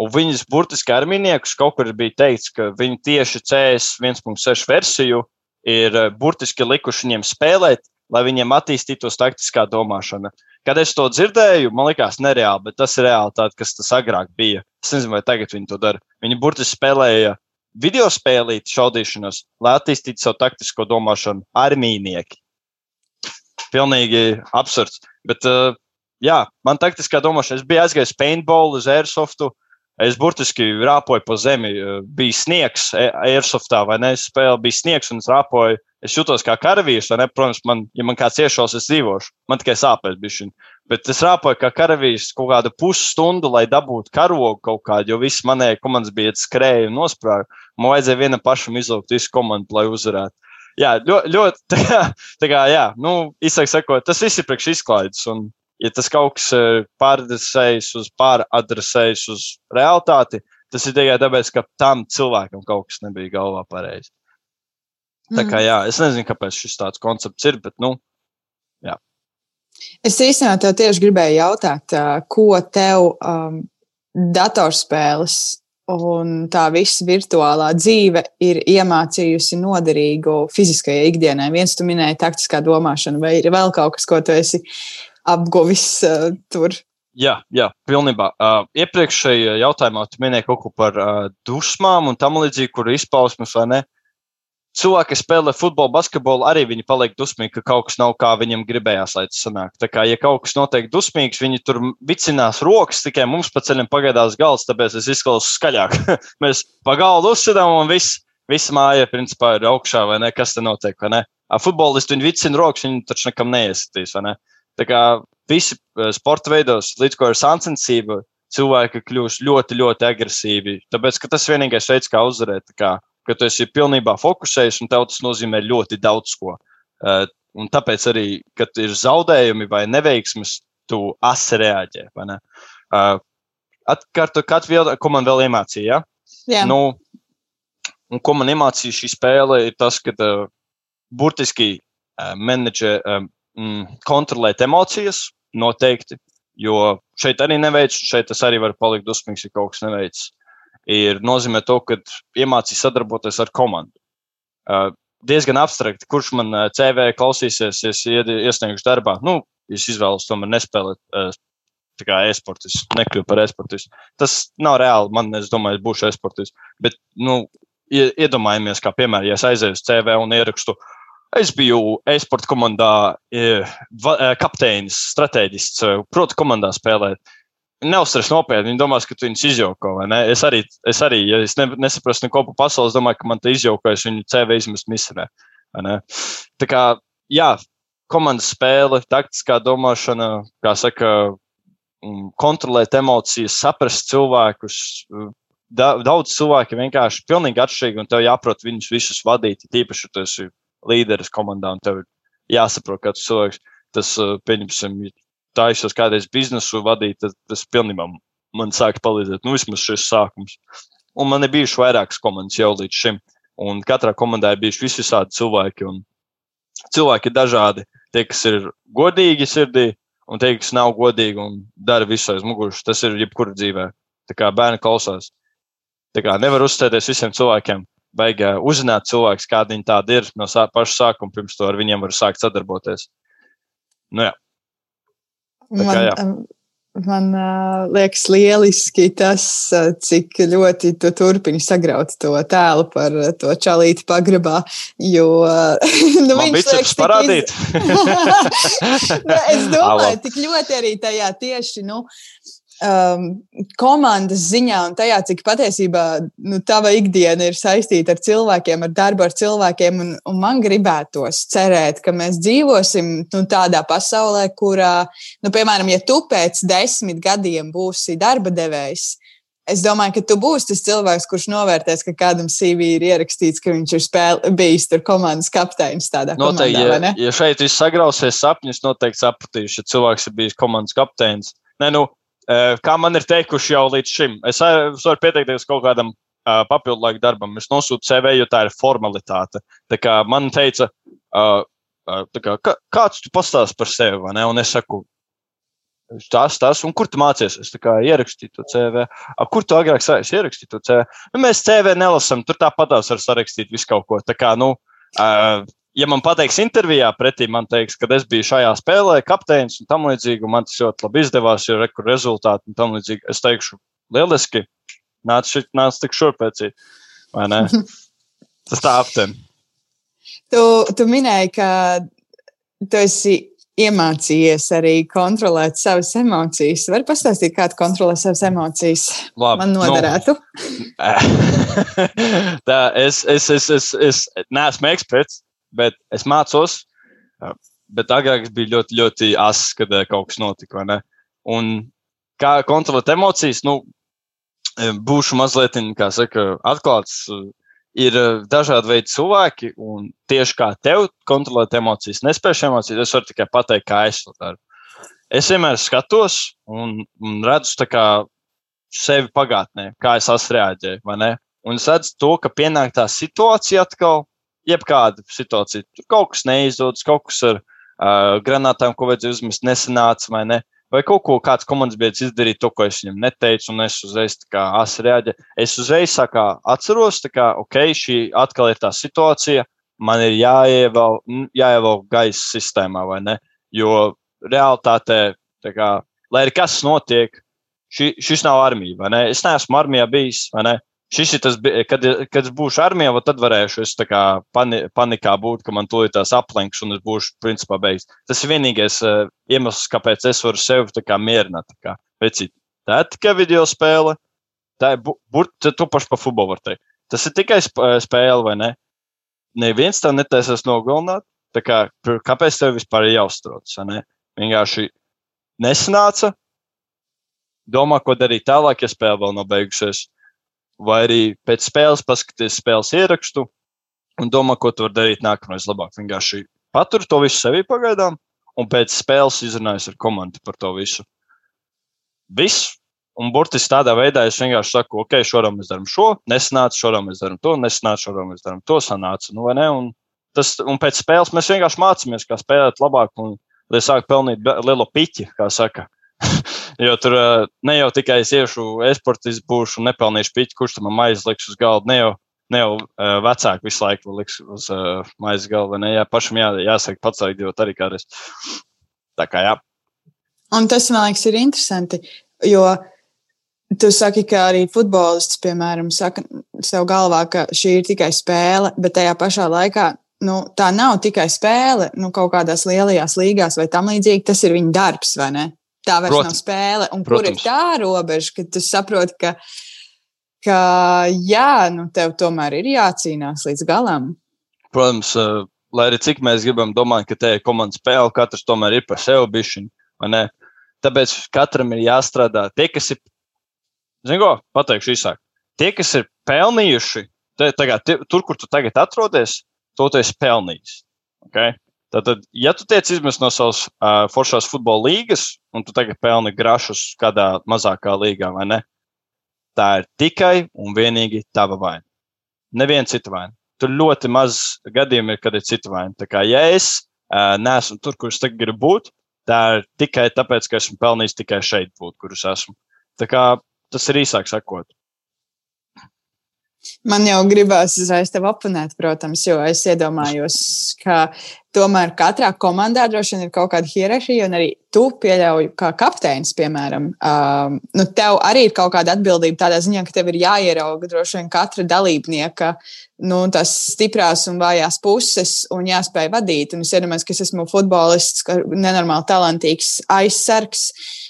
Un viņas burtiski ar miniekus kaut kur bija teikts, ka viņi tieši CS 1.6 versiju ir eh, burtiski likuši viņiem spēlēt, lai viņiem attīstītos taktiskā domāšana. Kad es to dzirdēju, man liekas, nereāli, bet tas ir realitāte, kas tas agrāk bija. Es nezinu, vai tagad viņi to dara. Viņi burtiski spēlēja video spēlīt šaudīšanos, lai attīstītu savu taktisko domāšanu ar mīnieki. Pilnīgi absurds. Bet, uh, jā, man taktiskā domāšana, es biju aizgājis paintball uz airsoftu, Es burtiski rāpoju pa zemi. Bija sniegs, e, airsoftā vai ne? Spēle bija sniegs, un es rāpoju. Es jutos kā karavīrs, vai ne? Protams, man, ja man kāds iešaus, es dzīvošu. Man tikai sāpēs bišķiņ. Bet es rāpoju kā karavīrs kaut kādu pusstundu, lai dabūtu karogu kaut kādu, jo viss manējie komandas bija skrēja un nosprāga. Man vajadzēja vienam pašam izlūgt visu komandu, lai uzvarētu. Jā, ļoti, ļoti tā kā, tā kā jā, nu, izsaka tas viss ir priekš izklaides. Un ja tas kaut kas eh, pāradresējas uz pāradresējas uz realitāti, tas ir tikai tāpēc, ka tam cilvēkam kaut kas nebija galvā pareizi. Tā kā mhm. jā, es nezinu, kāpēc šis tāds koncepts ir, bet, nu, jā. Es īstenībā tev tieši gribēju jautāt, ko tev um, datorspēles un tā visa virtuālā dzīve ir iemācījusi noderīgu fiziskajai ikdienai. Viens tu minēji taktiskā domāšana, vai ir vēl kaut kas, ko tu esi apguvis uh, tur. Jā, jā, pilnībā. Uh, iepriekšējā jautājumā tu minēji kaut ko par uh, dusmām un tam līdzīgi, kur izpausmes vai ne. Cilvēki, kas spēlē futbolu, basketbolu, arī viņi paliek dusmīgi, ka kaut kas nav kā viņiem gribējās, lai tas sanāk. Tā kā, ja kaut kas notiek dusmīgs, viņi tur vicinās rokas, tikai mums pa ceļam pagaidās galds, tāpēc es izklausos skaļāk. Mēs pa galdu uzsidām un viss, visa māja, principā, ir augšā, vai ne? Kas te notiek, vai ne? Futbolisti viņi vicina rokas, viņi taču nekam neiesatīs, vai ne? Tā kā visi eh, sporta veidos, līdz ko ir sāncensība, cilvēki kļūst ļoti, ļoti agresīvi. Tāpēc, tas ir vienīgais veids, kā uzvarēt. Kā, ka tu esi pilnībā fokusējies, un tev tas nozīmē ļoti daudz ko. Uh, un tāpēc arī, kad ir zaudējumi vai neveiksmes, tu asi reaģē. Uh, Atkārtot, katru vēl, ko man vēl iemācīja. Ja? Jā. Nu, un ko man iemācīja šī spēle, ir tas, ka uh, burtiski uh, menedžer, um, mm, kontrolēt emocijas, noteikti. Jo šeit arī neveic, šeit tas arī var palikt dusmīgs, ja kaut kas neveic. Ir nozīmē to, ka iemācīs sadarboties ar komandu. Uh, diezgan abstrakti, kurš man CV klausīsies, ja es iesniegšu darbā. Nu, es izvēlos tomēr nespēlēt uh, kā e-sports, nekļūt par e-sportu. Tas nav reāli. Man, es domāju, es būšu e-sports. Bet, nu, iedomājamies, kā piemēram, ja es aizēju uz CV un ierakstu, uh, Es biju e-sporta komandā, e, e, kapteinis, strateģists, e, protu komandā spēlēt. Neuzsveras nopietni. Viņi domās, ka tu viņus izjauko. Es arī, es arī, ja es ne, nesaprastu neko par pasauli, domāju, ka man te izjaukojas viņu CV izmest misrē. Tā kā, jā, komandas spēle, taktiskā domāšana, kā saka, kontrolēt emocijas, saprast cilvēkus. Daudz cilvēki vienkārši pilnīgi atšķirīgi, un tev jāprot viņus visus vadīt. Tīpaši, ja tu esi līderis komandā, un tev ir jāsaprot, tas cilvēks, tas, uh, pieņemsim, jau kādreiz biznesu vadīju, tad tas pilnībā man sāka palīdzēt, nu, vismaz šis sākums. Un man ir bijuši vairākas komandas jau līdz šim, un katrā komandā ir bijuši visādi cilvēki, cilvēki ir dažādi. Tie, kas ir godīgi sirdī, un tie, kas nav godīgi un dara visu aiz muguras, tas ir jebkurā dzīvē. Tā kā bērni klausās. Tā kā nevar uzstāties visiem cilvēkiem, vajag uh, uzzināt cilvēkus, kādi viņi tādi ir no sā, paša sākuma, pirms to ar viņiem var sākt sadarboties. Nu, jā. Tā man, kā, jā. man uh, liekas lieliski tas, uh, cik ļoti tu turpini sagraut to tēlu par to čalīti pagrabā, jo nu, man viņš liekas parādīt. Iz... nu, es domāju, tik ļoti arī tajā tieši, nu, uh, um, komandas ziņā un tajā, cik patiesībā nu, tava ikdiena ir saistīta ar cilvēkiem, ar darbu ar cilvēkiem. Un, un man gribētos cerēt, ka mēs dzīvosim nu, tādā pasaulē, kurā, nu, piemēram, ja tu pēc desmit gadiem būsi darba devējs. Es domāju, ka tu būsi tas cilvēks, kurš novērtēs, ka kādam CV ir ierakstīts, ka viņš ir spēl, bijis tur komandas kapteinis. Noteikti, komandā, ja, ja šeit viss sagrausies sapņus, noteikti sapratīšu, ja cilvēks ir bijis komandas kapteinis. Nē, nu, kā man ir teikuši jau līdz šim, es, varu pieteikties kaut kādam papildu laiku darbam. Es nosūtu CV, jo tā ir formalitāte. Tā kā man teica, kā, kā, kāds tu pastāst par sevi, vai ne? Un es saku, Tas, tas, un kur tu mācies? Es ierakstīju to CV. A, kur tu agrāk sāki ierakstīt to CV? Nu, mēs CV nelasām, tur tāpatās var sarakstīt visu kaut ko. Tā kā, nu, uh, ja man pateiks intervijā pretī, man teiks, ka es biju šajā spēlē, kapteinis un tam līdzīgi, un man tas ļoti labi izdevās, jo rekur rezultāti un tam līdzīgi. Es teikšu, lieliski, nāc, šit, nāc tik šurpēcī, vai ne? Tas tā aptiem. Tu, tu minēji, ka tu esi iemācījies arī kontrolēt savas emocijas. Vari pastāstīt, kā tu kontrolē savas emocijas? Labi, Man nu, noderētu. Nu, tā, es, es, es, es, es neesmu eksperts, bet es mācos. Bet agrāk es biju ļoti, ļoti ass, kad kaut kas notika. Un kā kontrolēt emocijas, nu, būšu mazliet, saka, atklāts ir dažādi veidi cilvēki, un tieši kā tev kontrolēt emocijas, nespēju emocijas, es varu tikai pateikt, kā es to daru. Es vienmēr skatos un, un redzu kā, sevi pagātnē, kā es esmu reaģējis. Un es redzu to, ka pienāk tā situācija atkal, jebkāda situācija. Tur kaut kas neizdodas, kaut kas ar uh, granātām, ko vajadzēja uzmest, nesanāca vai ne vai kaut ko kāds komandas biedrs izdarīja to, ko es viņam neteicu, un es uzreiz kā asi reaģēju. Es uzreiz kā, atceros, ka, ok, šī atkal ir tā situācija, man ir jāievēl, jāievēl gaisa sistēmā, vai ne? Jo realitātē, kā, lai arī kas notiek, ši, šis nav armija, vai ne? Es neesmu armijā bijis, vai ne? Šis ir tas, kad, kad es būšu armijā, tad varēšu es pani, panikā būt, ka man tūlīt tās aplenks un es būšu principā beigas. Tas ir vienīgais uh, iemesls, kāpēc es varu sevi kā mierināt. Kā, vecīt, tā ir tikai video spēle, tā ir burti, tu paši pa futbolu var teikt. Tas ir tikai spēle, vai ne? Neviens tev netaisās nogalināt. Kā, kāpēc tev vispār ir jāuztraucas? Ne? Vienkārši nesanāca. Domā, ko darīt tālāk, ja spēle vēl nav beigusies vai arī pēc spēles paskaties spēles ierakstu un domā, ko tu vari darīt nākamais labāk. Vienkārši patur to visu sevī pagaidām, un pēc spēles izrunājas ar komandu par to visu. Viss. Un burtiski tādā veidā es vienkārši saku, ok, šodien mēs darām šo, nesanāca, šodien mēs darām to, nesanāca, šodien mēs darām to, sanāca. Nu, un, tas, un pēc spēles mēs vienkārši mācāmies, kā spēlēt labāk un lai sāk pelnīt lielo piķi, kā saka. Jo tur eh, ne jau tikai es iešu esportis, būšu un nepelnīšu piķi, kurš tam maizes liks uz galda. Ne jau, ne jau uh, vecāki visu laiku liks uz uh, maizes galda. Ne, jā, pašam jā, jāsaka pats, dzīvot arī kādreiz. Tā kā jā. Un tas, man liekas, ir interesanti, jo tu saki, ka arī futbolists, piemēram, saka sev galvā, ka šī ir tikai spēle, bet tajā pašā laikā nu, tā nav tikai spēle. Nu, kaut kādās lielajās līgās vai tam līdzīgi, tas ir viņa darbs, vai ne? Tā vairs Protams. nav spēle. Un Protams. kur ir tā robeža, kad tu saproti, ka, ka jā, nu, tev tomēr ir jācīnās līdz galam? Protams, uh, lai arī cik mēs gribam domāt, ka te ir komandas spēle, katrs tomēr ir par sevi bišķiņu. Tāpēc katram ir jāstrādā. Tie, kas ir, zinu, ko pateikšu īsāk, tie, kas ir pelnījuši, te, tagad, tie, tur, kur tu tagad atrodies, to tu esi pelnījis. Okay? Tātad, ja tu tiec izmest no savas uh, foršās futbola līgas, un tu tagad pelni grašus kādā mazākā līgā, vai ne? Tā ir tikai un vienīgi tava vaina. Neviena cita vaina. Tur ļoti maz gadījumu ir, kad ir cita vaina. Tā kā ja es uh, neesmu tur, kur es tagad gribu būt, tā ir tikai tāpēc, ka esmu pelnījis tikai šeit būt, kur es esmu. Tā kā tas ir īsāk sakot. Man jau gribās uzreiz tevi apvienot, protams, jo es iedomājos, ka tomēr katrā komandā droši vien ir kaut kāda hierarhija, un arī tu pieļauj, kā kapteinis, piemēram, um, nu, tev arī ir kaut kāda atbildība tādā ziņā, ka tev ir jāierauga droši vien katra dalībnieka nu, tās stiprās un vājās puses un jāspēj vadīt. Un es iedomājos, ka es esmu futbolists, nenormāli talantīgs aizsargs.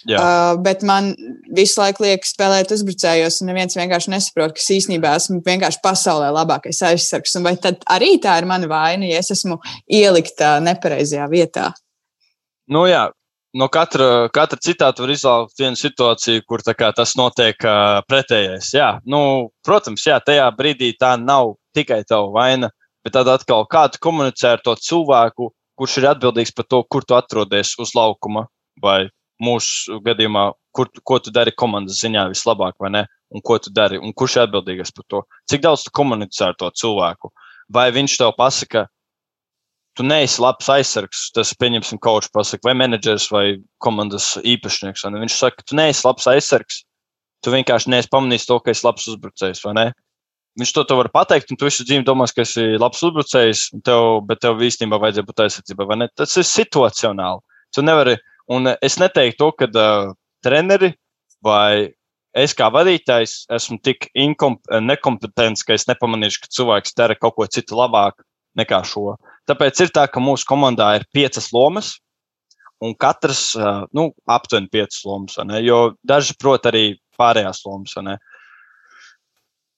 Jā. Uh, bet man visu laiku liekas, spēlēt uzbrucējos, un neviens vienkārši nesaprot, ka es īstenībā esmu vienkārši pasaulē labākais aizsargs. Vai tad arī tā ir mana vaina, ja es esmu ielikta nepareizajā vietā? Nu, jā, no katra, katra citāta var izlaukt vienu situāciju, kur kā, tas notiek uh, pretējais. Jā, nu, protams, jā, tajā brīdī tā nav tikai tava vaina, bet tad atkal kādu komunicē ar to cilvēku, kurš ir atbildīgs par to, kur tu atrodies uz laukuma, vai mūsu gadījumā, kur, ko tu dari komandas ziņā vislabāk, vai ne, un ko tu dari, un kurš ir atbildīgs par to. Cik daudz tu komunicē ar to cilvēku, vai viņš tev pasaka, tu neesi labs aizsargs. Tas, pieņemsim, kočs pasakā, vai menedžers vai komandas īpašnieks. Viņš saka, tu neesi labs aizsargs. Tu vienkārši neesi pamanījis to, ka esi labs uzbrucējs, vai ne? Viņš to var pateikt, un tu visu dzīvi domā, ka esi labs uzbrucējs, tev, bet tev īstenībā vajadzēja būt aizsardzībai, vai? Tas ir situacionāli. Tu nevari, un es neteiktu to, ka uh, treneri vai es kā vadītājs esmu tik nekompetents, ka es nepamanīšu, ka cilvēks dara kaut ko citu labāk nekā šo. Tāpēc ir tā, ka mūsu komandā ir piecas lomas, un katrs, nu, aptuveni piecas lomas, jo daži prot arī pārējās lomas.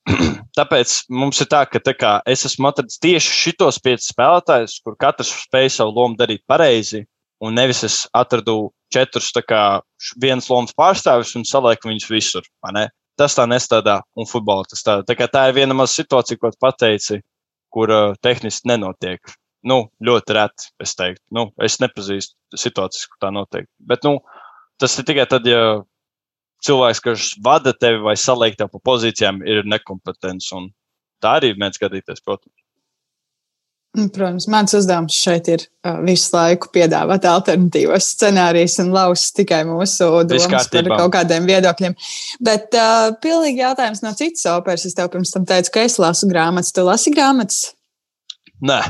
Tāpēc mums ir tā, ka tā kā, es esmu atradzis tieši šitos piecus spēlētājus, kur katrs spēj savu lomu darīt pareizi, un nevis es atradu četrus vienas lomas pārstāvis un salieku viņus visur. Tas tā nestrādā, un futbolā tas tā. Tā, tā ir viena maza situācija, ko pateici, kur uh, tehniski nenotiek. Nu, ļoti reti, es teiktu. Nu, es nepazīstu situācijas, kur tā notiek. Bet nu, tas ir tikai tad, ja cilvēks, kas vada tevi vai saliek tev pa pozīcijām, ir nekompetents. Tā arī mēdz gadīties, protams. Nu, protams, mans uzdevums šeit ir uh, visu laiku piedāvāt alternatīvos scenārijus un laust tikai mūsu domas par kaut kādiem viedokļiem. Bet uh, pilnīgi jautājums no citas operas. Es tev pirms tam teicu, ka es lasu grāmatas. Tu lasi grāmatas? Nē.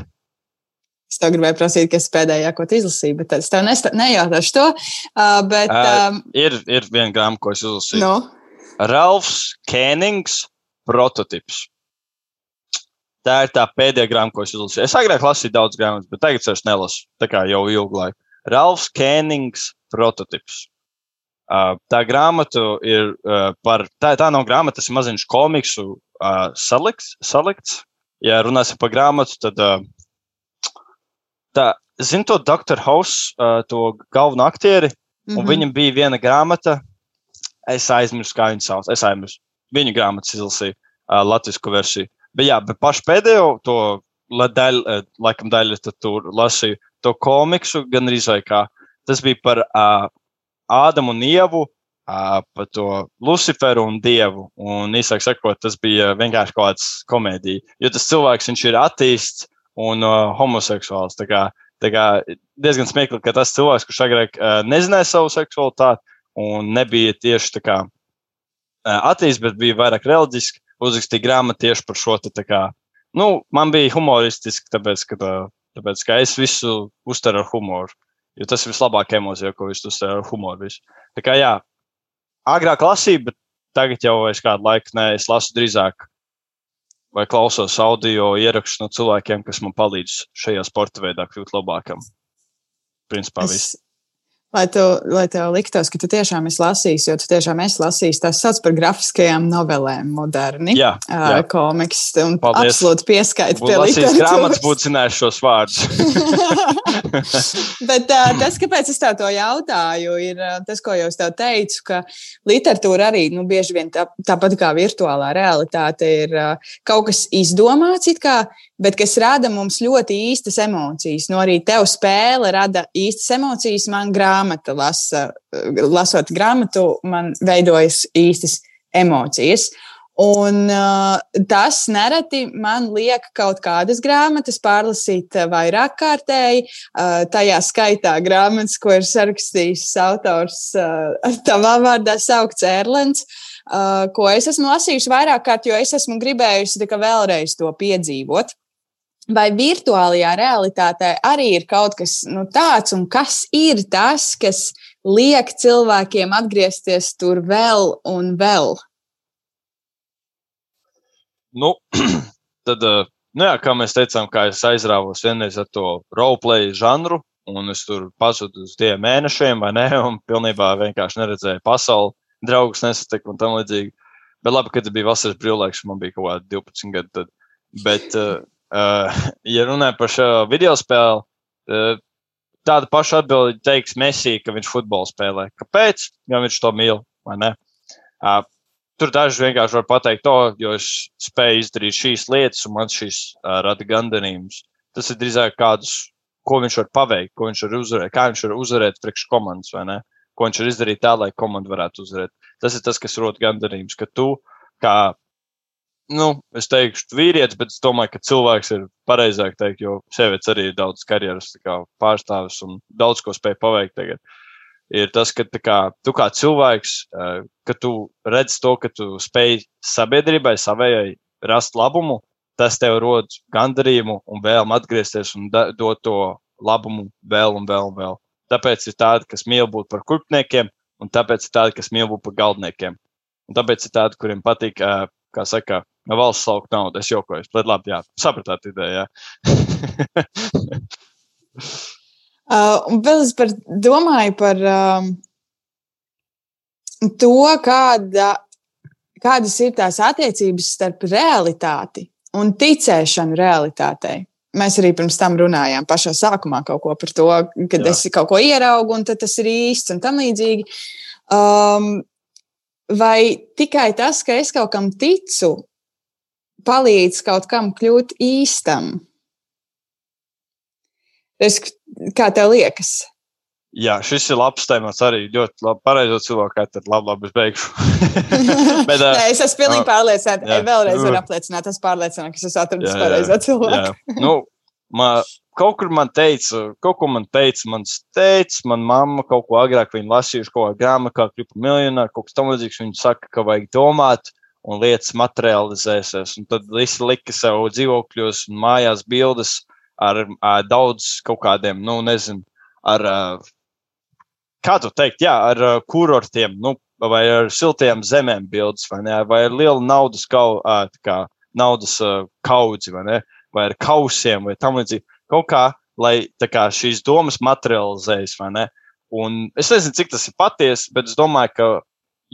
Es tev gribēju prasīt, kas pēdējā, ko tu izlasīji, bet es tev nejautāšu to. Uh, bet, um, uh, ir, ir viena grāmata, ko es izlasīju. No? Ralfs Kēnings prototyps. Tā ir tā pēdējā grāmata, ko es izlasīju. Es agrāk lasīju daudz grāmatas, bet tagad es nelasu. Tā kā jau ilgu laiku. Ralfs Kēnings prototyps. Uh, tā grāmata ir uh, par, tā, tā nav grāmata, tas ir maziņš komiksu uh, salikts, salikts. Ja runāsim par grāmatu, tad tā, zinu to Dr. House, to galveno aktieri, mm -hmm. un mhm. viņam bija viena grāmata, es aizmirsu, kā viņu sauc, es aizmirsu. Viņu grāmatas izlasīju, latviešu versiju. Bet, jā, bet pašu pēdējo to daļu, eh, laikam, daļu tur lasīju to komiksu, gan arī kā tas bija par uh, Ādamu un Ievu, uh, par to Luciferu un Dievu. Un īsāk sakot, tas bija vienkārši kaut kāds komēdija. Jo tas cilvēks, viņš ir attīsts un uh, homoseksuāls. Tā kā, tā kā diezgan smieklīgi, ka tas cilvēks, kurš agrāk uh, nezināja savu seksualitāti un nebija tieši tā kā uh, attīstīts, bet bija vairāk reliģiski, uzrakstīju grāmatu tieši par šo te, kā, nu, man bija humoristiski, tāpēc, ka, tāpēc, ka es visu uztveru ar humoru. Jo tas ir vislabākais emocija, ko es uztveru ar humoru. Visu. Tā kā jā, agrāk lasīju, bet tagad jau es kādu laiku ne, es lasu drīzāk vai klausos audio ierakstus no cilvēkiem, kas man palīdz šajā sporta veidā kļūt labākam. Principā es, viss. Lai, tu, lai tev liktos, ka tu tiešām esi lasījis, jo tu tiešām esi lasījis tās sauc par grafiskajām novelēm, moderni. Jā, jā. Uh, komiks. Un Paldies. absolūti pieskaita pie literatūras. grāmatas būtu zinājis šos vārdus. Bet uh, tas, kāpēc es tev to jautāju, ir uh, tas, ko jau es tev teicu, ka literatūra arī, nu, bieži vien tā, tāpat kā virtuālā realitāte ir uh, kaut kas izdomāts, it kā bet kas rada mums ļoti īstas emocijas. Nu, arī tev spēle rada īstas emocijas. Man grāmata, lasa, lasot grāmatu, man veidojas īstas emocijas. Un uh, tas nereti man liek kaut kādas grāmatas pārlasīt vairāk kārtēji. Uh, tajā skaitā grāmatas, ko ir sarakstījis autors uh, tavā vārdā saukts Erlends, uh, ko es esmu lasījusi vairāk kārt, jo es esmu gribējusi vēlreiz to piedzīvot. Vai virtuālajā realitātē arī ir kaut kas nu, tāds, un kas ir tas, kas liek cilvēkiem atgriezties tur vēl un vēl? Nu, tad, eh, nu jā, kā mēs teicām, kā es aizrāvos vienreiz ar to roleplay žanru, un es tur pazudu uz diviem mēnešiem, vai ne, un pilnībā vienkārši neredzēju pasauli, draugus nesatiku un tam līdzīgi. Bet labi, ka tas bija vasaras brīvlaiks, man bija kaut kādi 12 gadi. Tad. Bet, Uh, ja runājam par šo video spēli, uh, tāda paša atbilde teiks Messi, ka viņš futbolu spēlē. Kāpēc? Jo viņš to mīl, vai ne? Tur daži vienkārši var pateikt to, jo es spēju izdarīt šīs lietas, un man šīs rada gandarījumus. Tas ir drīzāk kādus, ko viņš var paveikt, ko viņš var uzvarēt, kā viņš var uzvarēt priekš komandas, vai ne? Ko viņš var izdarīt tā, lai komanda varētu uzvarēt. Tas ir tas, kas rod gandarījumus, ka tu kā nu, es teikšu, vīrietis, bet es domāju, ka cilvēks ir pareizāk teikt, jo sievietes arī ir daudz karjeras pārstāvis un daudz ko spēj paveikt tagad. Ir tas, ka kā, tu kā cilvēks, ka tu redz to, ka tu spēj sabiedrībai, savējai rast labumu, tas tev rod gandarījumu un vēlmu atgriezties un dot to labumu vēl un vēl un vēl. Tāpēc ir tādi, kas mīl būt par kurpniekiem, un tāpēc ir tādi, kas mīl būt par galdniekiem. Un tāpēc ir tādi, kuriem patīk, kā saka, valsts lauka naudu. Es jokoju, bet labi, jā, sapratāt ideju. uh, un vēl es par, domāju par um, to, kāda, kādas ir tās attiecības starp realitāti un ticēšanu realitātei. Mēs arī pirms tam runājām pašā sākumā kaut ko par to, kad Jā. es kaut ko ieraugu, un tas ir īsts un tam līdzīgi. Um, vai tikai tas, ka es kaut kam ticu, palīdz kaut kam kļūt īstam? Es, kā tev liekas? Jā, šis ir labs temats. Arī ļoti labi. Pareizo cilvēku, kā tad labi, labi es beigšu. Bet, uh, Nē, es esmu pilnīgi pārliecināta. Jā, vēlreiz varu apliecināt, es pārliecināts, ka es atradis pareizo cilvēku. nu, man, kaut kur man teica, kaut ko man teica, mans teica, man mamma kaut ko agrāk viņa lasījuši, kaut kā grāmatā, kā kļūt miljonāru, kaut kas tam līdzīgs. Viņa saka, ka vajag domāt, un lietas materializēsies. Un tad visi lika sev dzīvokļos un mājās bildes ar, ar daudz kaut kādiem, nu, nezinu, ar kā tu teikt, jā, ar kurortiem, nu, vai ar siltajām zemēm bildes, vai, ne, vai ar lielu naudas, kau, kā, naudas kaudzi, vai, ne, vai ar kausiem, vai tam līdzīgi. Kaut kā, lai kā, šīs domas materializējas, vai ne. Un es nezinu, cik tas ir patiesi, bet es domāju, ka,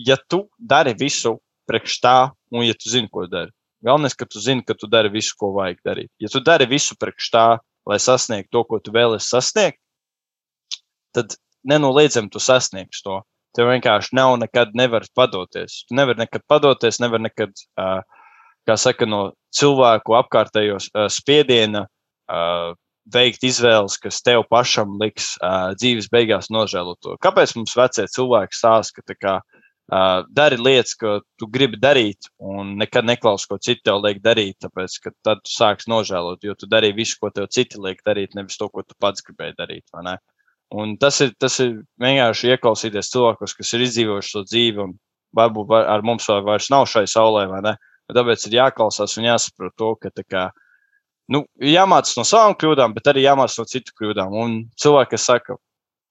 ja tu dari visu priekš tā, un ja tu zini, ko dari, galvenais, ka tu zini, ka tu dari visu, ko vajag darīt. Ja tu dari visu priekš tā, lai sasniegtu to, ko tu vēlies sasniegt, tad nenoliedzami tu sasniegsi to. Tev vienkārši nav nekad nevar padoties. Tu nevari nekad padoties, nevar nekad, uh, kā saka, no cilvēku apkārtējos uh, spiediena uh, veikt izvēles, kas tev pašam liks uh, dzīves beigās nožēlot to. Kāpēc mums vecie cilvēki stāsta, ka kā, uh, dari lietas, ko tu gribi darīt, un nekad neklausi, ko citi tev liek darīt, tāpēc, ka tad tu sāksi nožēlot, jo tu darīji visu, ko tev citi liek darīt, nevis to, ko tu pats gribēji darīt. Un tas ir, tas ir vienkārši ieklausīties cilvēkos, kas ir izdzīvojuši šo dzīvi, un varbūt var, ar mums vairs nav šai saulē, vai ne? Tāpēc ir jāklausās un jāsaprot to, ka kā, nu, jāmācās no savām kļūdām, bet arī jāmācās no citu kļūdām. Un cilvēki, kas saka,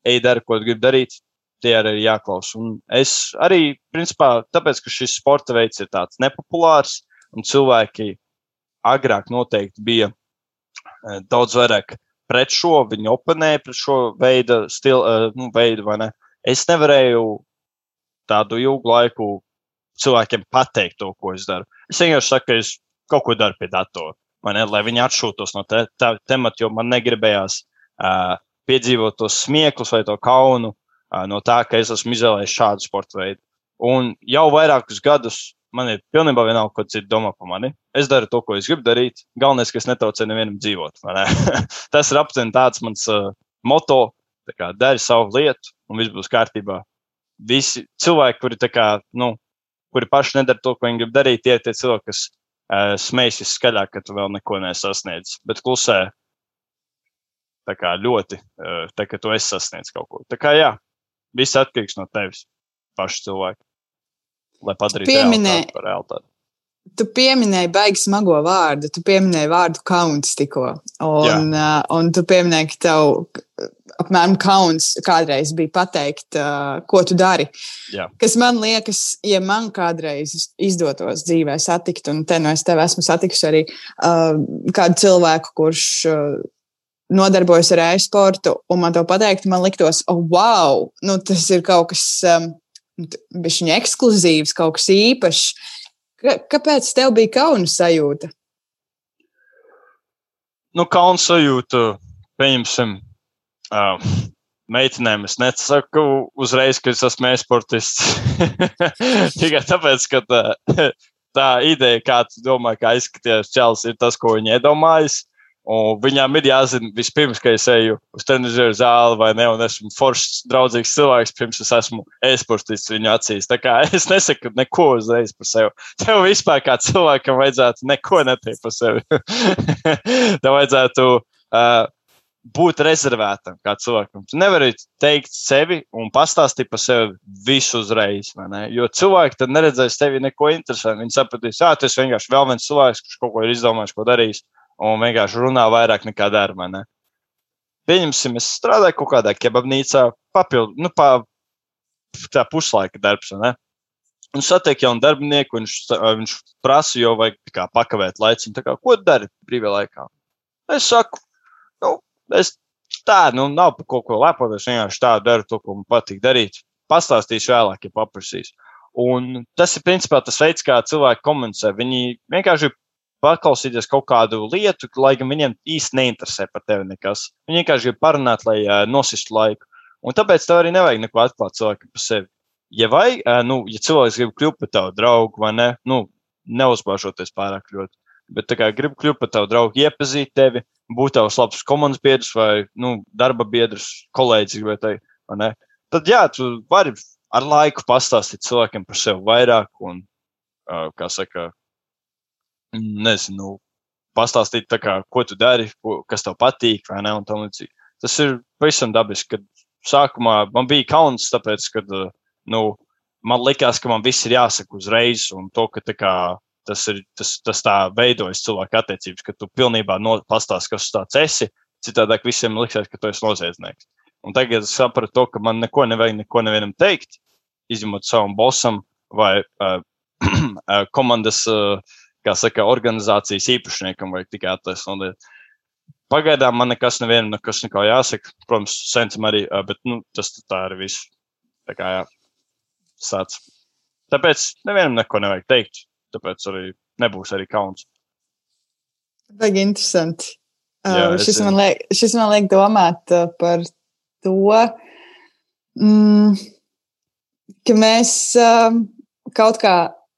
ej, dari, ko gribi darīt, tie arī ir jāklausa. Un es arī, principā, tāpēc, ka šis sporta veids ir tāds nepopulārs, un cilvēki agrāk noteikti bija eh, daudz vairāk pret šo, viņi oponēja pret šo veidu, stilu, uh, nu, veidu vai ne. Es nevarēju tādu ilgu laiku cilvēkiem pateikt to, ko es daru. Es vienkārši saku, ka es kaut ko daru pie datora, ne, lai viņi atšūtos no te, tā temata, jo man negribējās uh, piedzīvot tos smieklus vai to kaunu uh, no tā, ka es esmu izvēlējies šādu sporta veidu. Un jau vairākus gadus man ir pilnībā vienalga, ko citi domā par mani. Es daru to, ko es gribu darīt. Galvenais, ka es netraucēju nevienam dzīvot. Ne? Tas ir aptuveni tāds mans uh, moto. Dari savu lietu, un viss būs kārtībā. Visi cilvēki, kuri, kā, nu, kuri paši nedara to, ko viņi grib darīt, tie ir tie cilvēki, kas uh, smējas skaļāk, ka tu vēl neko nesasniedz. Bet klusē, tā kā ļoti, uh, tā kā tu esi sasniedzis kaut ko. Tā kā jā, viss atkarīgs no tevis, paša cilvēka lai padarītu realitāti par realitāti. Tu pieminēji baigi smago vārdu, tu pieminēji vārdu kauns tikko. Un, uh, un tu pieminēji, ka tev apmēram kauns kādreiz bija pateikt, uh, ko tu dari. Jā. Kas man liekas, ja man kādreiz izdotos dzīvē satikt, un te no nu es tevi esmu satikusi arī uh, kādu cilvēku, kurš. Uh, nodarbojas ar e-sportu, un man to pateikt, man liktos, oh, wow, nu, tas ir kaut kas um, viņa ekskluzīvs, kaut kas īpašs. Kāpēc tev bija kauna sajūta? Nu, kauna sajūta, pieņemsim, uh, meitenēm es nesaku uzreiz, ka es esmu e-sportists. Tikai tāpēc, ka tā, tā ideja, kā tu domā, kā izskaties čels, ir tas, ko viņi iedomājas. Un viņām ir jāzina, vispirms, ka es eju uz trenižera zāli vai ne, un esmu foršs, draudzīgs cilvēks, pirms es esmu e-sportists viņu acīs. Tā kā es nesaku neko uzreiz par sevi. Tev vispār kā cilvēkam vajadzētu neko neteikt par sevi. Tev vajadzētu uh, būt rezervētam kā cilvēkam. Tu nevari teikt sevi un pastāstīt par sevi visu uzreiz. Jo cilvēki tad neredzēs tevi neko interesantu. Viņi sapratīs, ka tas vienkārši vēl viens cilvēks, kurš kaut ko ir izdomājis, ko darījis un vienkārši runā vairāk nekā dara. Pieņemsim, es strādāju kaut kādā kebabnīcā, papildu, nu, pa, tā puslaika darbs. Ne? Un satiek jaunu darbinieku, viņš, viņš prasa, jo vajag pakavēt laiciņu. Kā, ko dari brīvajā laikā? Es saku, es tā, nu, nav par kaut ko lepoties. Vienkārši tā daru to, ko man patīk darīt. Pastāstīšu vēlāk, ja paprasīs. Un tas ir principā tas veids, kā cilvēki komunicē. Viņi vienkārši paklausīties kaut kādu lietu, lai gan viņiem īsti neinteresē par tevi nekas. Viņi vienkārši grib parunāt, lai uh, nosistu laiku. Un tāpēc tev arī nevajag neko atklāt cilvēkam par sevi. Ja vai, uh, nu, ja cilvēks grib kļūt par tavu draugu, vai ne, nu, neuzbāžoties pārāk ļoti, bet tā kā grib kļūt par tavu draugu, iepazīt tevi, būt tavs labs komandas biedrs vai, nu, darba biedrs, kolēģis, ne, tad jā, tu vari ar laiku pastāstīt cilvēkiem par sevi vairāk un, kā saka, nezinu, pastāstīt, kā, ko tu dari, ko, kas tev patīk, vai ne, un tam līdzīgi. Tas ir pavisam dabiski, kad sākumā man bija kauns, tāpēc, ka, nu, man likās, ka man viss ir jāsaka uzreiz, un to, ka kā, tas, ir, tas, tas tā veidojas cilvēku attiecības, ka tu pilnībā no, pastāsti, kas tu tāds esi, citādāk visiem liksies, ka tu esi noziedznieks. Un tagad es sapratu to, ka man neko nevajag neko nevienam teikt, izņemot savam bosam vai uh, komandas uh, kā saka, organizācijas īpašniekam vajag tikai attaisnot. Pagaidām man nekas nevienam nekas neko jāsaka. Protams, sencam arī, bet nu, tas tā arī viss. Tā kā jā, sāc. Tāpēc nevienam neko nevajag teikt. Tāpēc arī nebūs arī kauns. Baigi interesanti. Jā, uh, šis, man liek, šis man liek domāt uh, par to, mm, ka mēs uh, kaut kā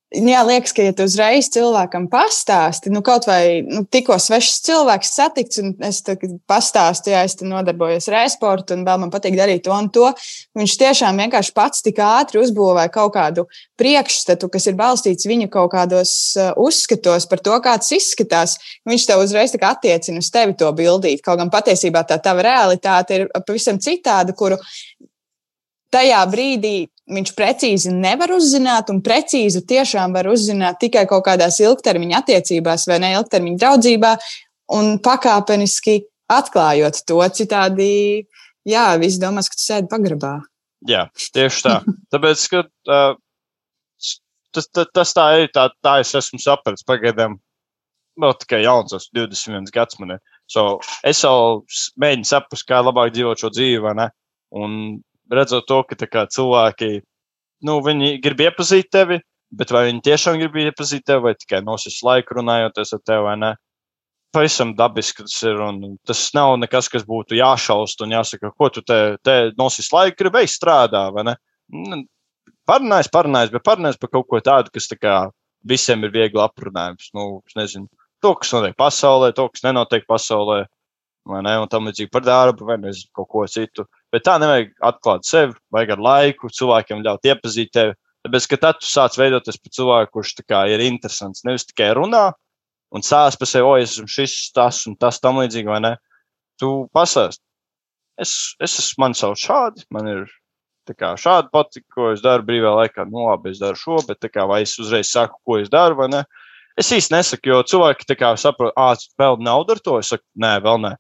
Jā, liekas, ka, ja tu uzreiz cilvēkam pastāsti, nu, kaut vai nu, tikko svešs cilvēks satikts, un es pastāstu, ja es nodarbojos ar e-sportu, un vēl man patīk darīt to un to, viņš tiešām vienkārši pats tik ātri uzbūvē kaut kādu priekšstatu, kas ir balstīts viņa kaut kādos uh, uzskatos par to, kā tas izskatās. Viņš tev uzreiz attiecina uz tevi to bildīt. Kaut gan patiesībā tā tava realitāte ir pavisam citāda, kuru tajā brīdī viņš precīzi nevar uzzināt, un precīzi tiešām var uzzināt tikai kaut kādās ilgtermiņa attiecībās vai ne ilgtermiņa draudzībā, un pakāpeniski atklājot to. Citādi, jā, viss domās, ka tu sēdi pagrabā. Jā, tieši tā. Tāpēc, ka uh, tas, tas, tas tā ir, tā, tā es esmu sapratis pagaidām. Vēl tikai jauns, esmu 21 gads man ir. So, es jau mēģinu saprast, kā labāk dzīvot šo dzīvi, vai ne? Un redzot to, ka kā, cilvēki, nu, grib iepazīt tevi, bet vai viņi tiešām grib iepazīt tevi, vai tikai nosis laiku runājoties ar tevi vai ne. Pavisam dabiski tas ir, tas nav nekas, kas būtu jāšaust un jāsaka, ko tu te, te nosis laiku, gribi strādā, vai ne? Nu, parunājis, parunājis, bet parunājis par kaut ko tādu, kas tā kā visiem ir viegli aprunājums. Nu, es nezinu, to, kas notiek pasaulē, to, kas nenotiek pasaulē, vai ne, un tam līdzīgi par darbu, vai nezinu, kaut ko citu. Bet tā nevajag atklāt sevi, vajag ar laiku cilvēkiem ļaut iepazīt tevi. Tāpēc, ka tad tu sāc veidoties par cilvēku, kurš kā, ir interesants. Nevis tikai runā un sāc par sevi, o, es esmu šis, tas un tas tam līdzīgi, vai ne? Tu pasāst. Es, es esmu, man sauc šādi, man ir kā, šādi patīk, ko es daru brīvā laikā. Nu, labi, es daru šo, bet kā, vai es uzreiz saku, ko es daru, vai ne? Es īsti nesaku, jo cilvēki saprot, ah, vēl naudu ar to. Es saku, nē, vēl nē.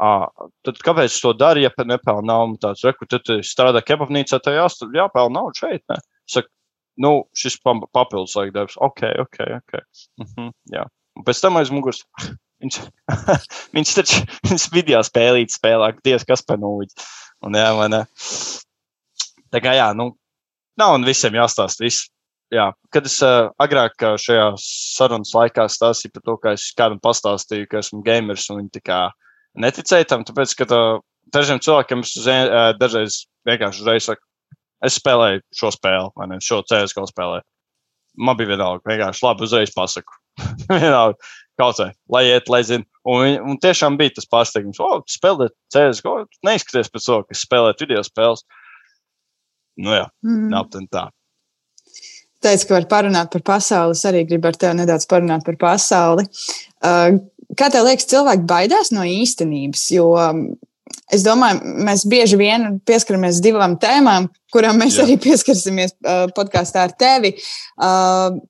Tad kāpēc to dara, ja nepelnā naudu? Tāds, reku, tad strādā kebabnīcā, tad jāstāv, jāpelnā naudu šeit. Ne? Saka, nu, šis papildus laika darbs. Ok, ok, ok. Mm -hmm, jā. Un pēc tam aiz muguras. Viņš, viņš taču viņš video spēlīt spēlē, diez kas par nūģi. Un jā, man. Tā kā jā, nu, nav un visiem jāstāsta viss. Jā, kad es uh, agrāk šajā sarunas laikā stāstīju par to, ka es kādam pastāstīju, ka esmu gamers un viņi tā kā neticēju tam, tāpēc, ka tā, dažiem cilvēkiem es uzreiz, dažreiz vienkārši uzreiz saku, es spēlēju šo spēli, vai ne, šo CSGO spēlēju. Man bija vienalga, vienkārši labi uzreiz pasaku. vienalga. Kaut vai, lai iet, lai zinātu. Un, un tiešām bija tas pārsteigums, o, oh, spēlēt CSGO, neizskaties pēc to, kas spēlē video spēles. Nu jā, mm. nav tā. Teicu, ka var parunāt par pasauli. Es arī gribu ar tevi nedaudz parunāt par pasauli. Uh, kā tev liekas, cilvēki baidās no īstenības? Jo um, es domāju, mēs bieži vien pieskaramies divām tēmām, kurām mēs Jā. arī pieskarsimies uh, podkāstā ar tevi. Uh,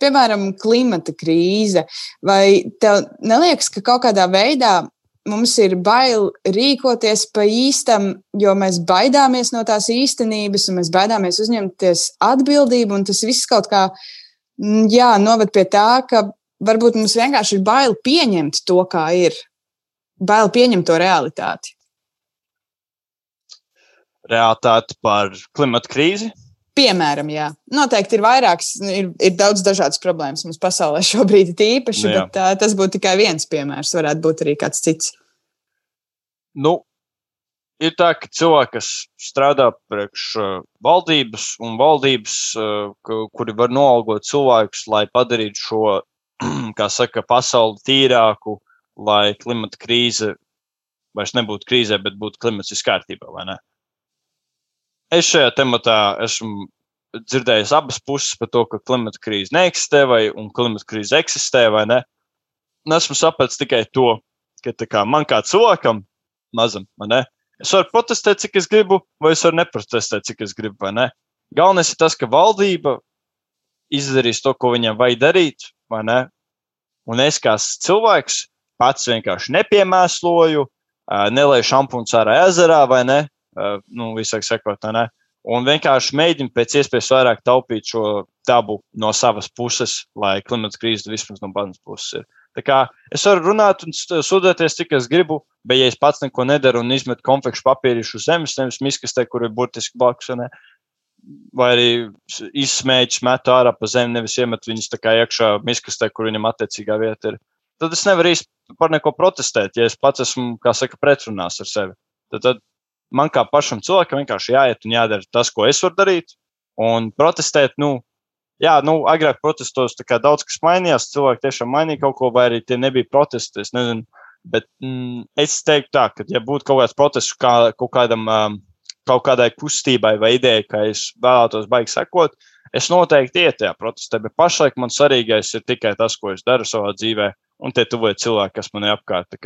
piemēram, klimata krīze. Vai tev neliekas, ka kaut kādā veidā mums ir bail rīkoties pa īstam, jo mēs baidāmies no tās īstenības, un mēs baidāmies uzņemties atbildību, un tas viss kaut kā mm, jā, noved pie tā, ka varbūt mums vienkārši ir bail pieņemt to, kā ir. Bail pieņemt to realitāti. Realitāte par klimatu krīzi? Piemēram, jā, noteikti ir vairākas, ir, ir daudz dažādas problēmas mums pasaulē šobrīd, īpaši, nu, bet uh, tas būtu tikai viens piemērs. Varētu būt arī kāds cits. Nu, ir tā, ka cilvēki, kas strādā priekš valdības un valdības, kuri var noalgot cilvēkus, lai padarītu šo, kā saka, pasauli tīrāku, lai klimata krīze vairs nebūtu krīzē, bet būtu klimats kārtībā, vai ne? es šajā tematā esmu dzirdējis abas puses par to, ka klimata krīze neeksistē vai klimata krīze eksistē vai ne. Un esmu sapratis tikai to, ka kā, man kā cilvēkam, mazam, ne, es varu protestēt, cik es gribu, vai es varu neprotestēt, cik es gribu. Galvenais ir tas, ka valdība izdarīs to, ko viņam vajag darīt, vai ne? Un es kā cilvēks pats vienkārši nepiemēsloju, nelieku šampūnu ārā ezerā, vai ne? Uh, nu, visāk sakot, ne? Un vienkārši mēģina pēc iespējas vairāk taupīt šo dabu no savas puses, lai klimata krīze vismaz no manas puses ir. Tā kā es varu runāt un sūdzēties, cik es gribu, bet ja es pats neko nedaru un izmetu konfekšu papīrīšu uz zemes, nevis miskastē, kur ir burtiski blakus, ne? Vai arī izsmēķis metu ārā pa zemi, nevis iemet viņus tā kā iekšā miskastē, kur viņam attiecīgā vieta ir. Tad es nevaru īsti par neko protestēt, ja es pats esmu, kā saka, pretrunās ar sevi. Tad, tad man kā pašam cilvēkam vienkārši jāiet un jādara tas, ko es varu darīt. Un protestēt, nu, jā, nu, agrāk protestos daudz kas mainījās, cilvēki tiešām mainīja kaut ko, vai arī tie nebija protesti. Es nezinu, bet mm, es teiktu tā, ka, ja būtu kaut kāds protests kā, kaut kādam, um, kaut kādai kustībai vai idejai, ka es vēlētos baigi sekot, es noteikti ietu tajā protestē, bet pašlaik man svarīgais ir tikai tas, ko es daru savā dzīvē, un tie tuvie cilvēki, kas man ir apkārt.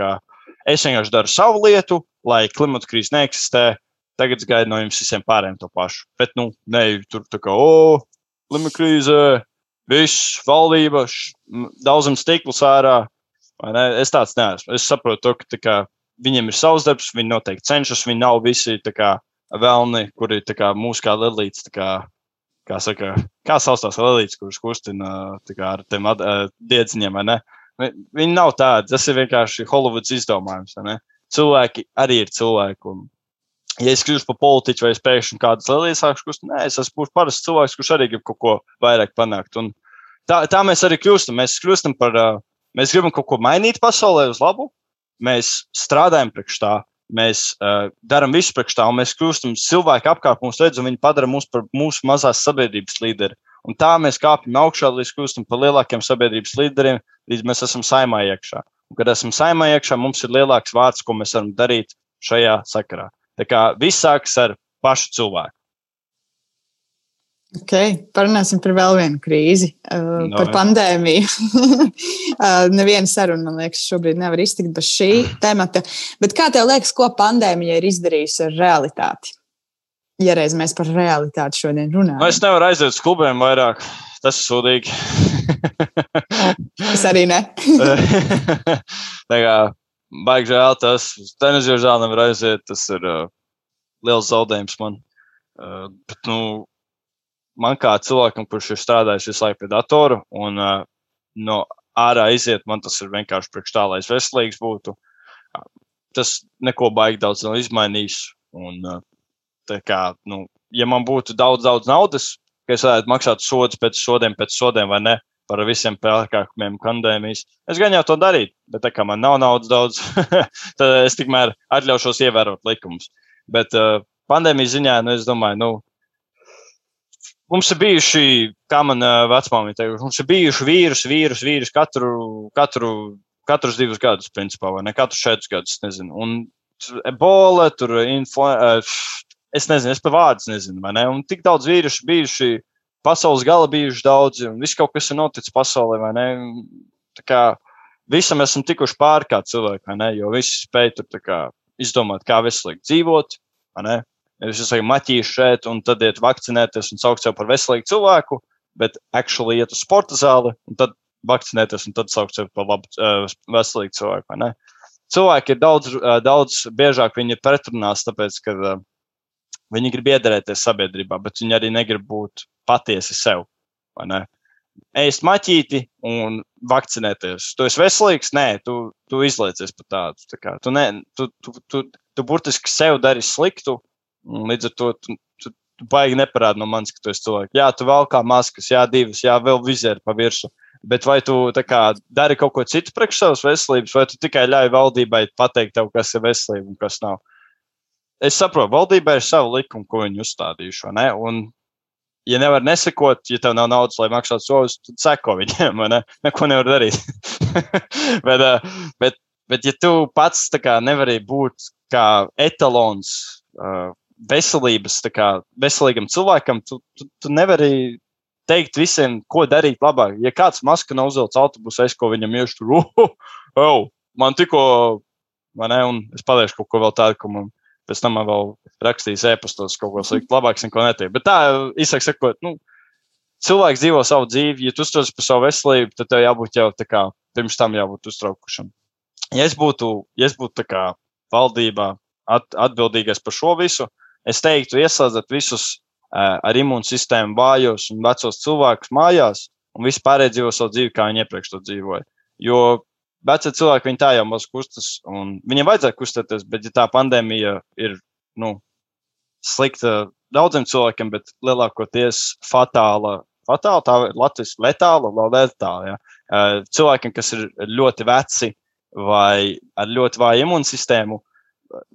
Es vienkārši daru savu lietu, lai klimata krīze neeksistē. Tagad es gaidu no jums visiem pārējiem to pašu. Bet, nu, ne tur tā kā, o, klimata krīze, viss, valdība, daudzam stiklus ārā. Es tāds neesmu. Es saprotu, to, ka kā, viņiem ir savs darbs, viņi noteikti cenšas, viņi nav visi kā, vēlni, kuri kā, mūsu kā lelīts. Kā, kā, saka, kā sauc tās lelītes, kuras kustina kā, ar tiem diedziņiem, vai ne? Viņi nav tādi. Tas ir vienkārši Hollywoods izdomājums. Cilvēki arī ir cilvēki. Un, ja es kļūšu par politiķu vai es pēkšņi kādas lietas sākšu kustināt, nē, es esmu parasts cilvēks, kurš arī grib kaut ko vairāk panākt. Un tā, tā mēs arī kļūstam. Mēs kļūstam par, mēs gribam kaut ko mainīt pasaulē uz labu. Mēs strādājam priekš tā, mēs uh, darām visu priekš tā, un mēs kļūstam cilvēki apkārt mums redz, un viņi padara mūs par mūsu mazās sabiedrības līderi. Un tā mēs kāpjam augšā, līdz kļūstam par lielākiem sabiedrības līderiem, līdz mēs esam saimā iekšā. Un, kad esam saimā iekšā, mums ir lielāks vārds, ko mēs varam darīt šajā sakarā. Tā kā viss sākas ar pašu cilvēku. Ok, parunāsim par vēl vienu krīzi, uh, no, par pandēmiju. uh, neviena saruna, man liekas, šobrīd nevar iztikt bez šī temata. Bet kā tev liekas, ko pandēmija ir izdarījusi ar realitāti? Ja reiz mēs par realitāti šodien runājam. Es nevaru aiziet uz klubiem vairāk. Tas ir sūdīgi. es arī ne. tā kā baigi žēl, tas tenis jau žēl nevar aiziet. Tas ir uh, liels zaudējums man. Uh, bet, nu, man kā cilvēkam, kurš ir strādājis visu laiku pie datora un uh, no ārā iziet, man tas ir vienkārši priekš tā, lai es veselīgs būtu. Tas neko baigi daudz nav izmainījis. Un, uh, kā, nu, ja man būtu daudz, daudz naudas, ka es varētu maksāt sodus pēc sodiem, pēc sodiem vai ne par visiem pārkāpumiem pandēmijas. Es gan jau to darītu, bet tā kā man nav naudas daudz, tad es tikmēr atļaušos ievērot likumus. Bet uh, pandēmijas ziņā, nu, es domāju, nu, mums ir bijuši, kā man vecmāmiņa teica, mums ir bijuši vīrus, vīrus, vīrus katru, katru, katrus divus gadus, principā, vai ne? Katrus četrus gadus, nezinu. Un ebola, tur info, es nezinu, es pa vārdus nezinu, vai ne? Un tik daudz vīrusu bijuši, pasaules gala bijuši daudzi, un viss kaut kas ir noticis pasaulē, vai ne? Tā kā visam esam tikuši pāri kā cilvēki, vai ne? Jo visi spēj tur kā, izdomāt, kā veselīgi dzīvot, vai ne? Es esmu maķīšu šeit, un tad iet vakcinēties un saukt sev par veselīgu cilvēku, bet actually iet uz sporta zāli, un tad vakcinēties, un tad saukt sevi par labu, uh, veselīgu cilvēku. Cilvēki ir daudz, uh, daudz biežāk viņi ir pretrunās, tāpēc, ka uh, viņi grib iederēties sabiedrībā, bet viņi arī negrib būt patiesi sev ēst maķīti un vakcinēties. Tu esi veselīgs, nē, tu, tu izlaicies par tādu. Tā kā, tu, ne, tu, tu, tu, tu burtiski sev dari sliktu, līdz ar to tu, tu, tu baigi neparādi no manis, ka tu esi cilvēks. Jā, tu vēl kā maskas, jā, divas, jā, vēl vizēri pa virsmu. Bet vai tu kā, dari kaut ko citu priekš savas veselības, vai tu tikai ļauj valdībai pateikt tev, kas ir veselība un kas nav? Es saprotu, valdībai ir sava likuma, ko viņi uzstādījuši. Un ja nevar nesekot, ja tev nav naudas, lai maksātu soļus, tad seko viņiem, vai ne? Neko nevar darīt. bet, eh, bet, bet, ja tu pats kā, nevari būt kā etalons uh, veselības, kā, veselīgam cilvēkam, tu, tu, tu nevari teikt visiem, ko darīt labāk. Ja kāds maska nav uzvilcis autobusā, es ko viņam iešu tur, uh, oh, man tikko, vai ne, un es pateikšu kaut ko vēl tādu, ko man pēc tam man vēl rakstīs e-pastos kaut ko sliktu, labāks neko netiek. Bet tā, īsāk sakot, nu, cilvēks dzīvo savu dzīvi, ja tu uztraucies par savu veselību, tad tev jābūt jau tā kā pirms tam jābūt uztraukušam. Ja es būtu, ja es būtu tā kā valdībā at, atbildīgais par šo visu, es teiktu, ieslēdzat visus uh, ar imūnsistēmu vājos un vecos cilvēkus mājās un vispār dzīvo savu dzīvi, kā viņi iepriekš to dzīvoja. Jo veci cilvēki, viņi tā jau maz kustas, un viņiem vajadzēja kustēties, bet ja tā pandēmija ir nu, slikta daudziem cilvēkiem, bet lielākoties fatāla. Fatāla, tā ir Latvijas letāla, letāla. Ja. Cilvēkiem, kas ir ļoti veci vai ar ļoti vāju imūnsistēmu,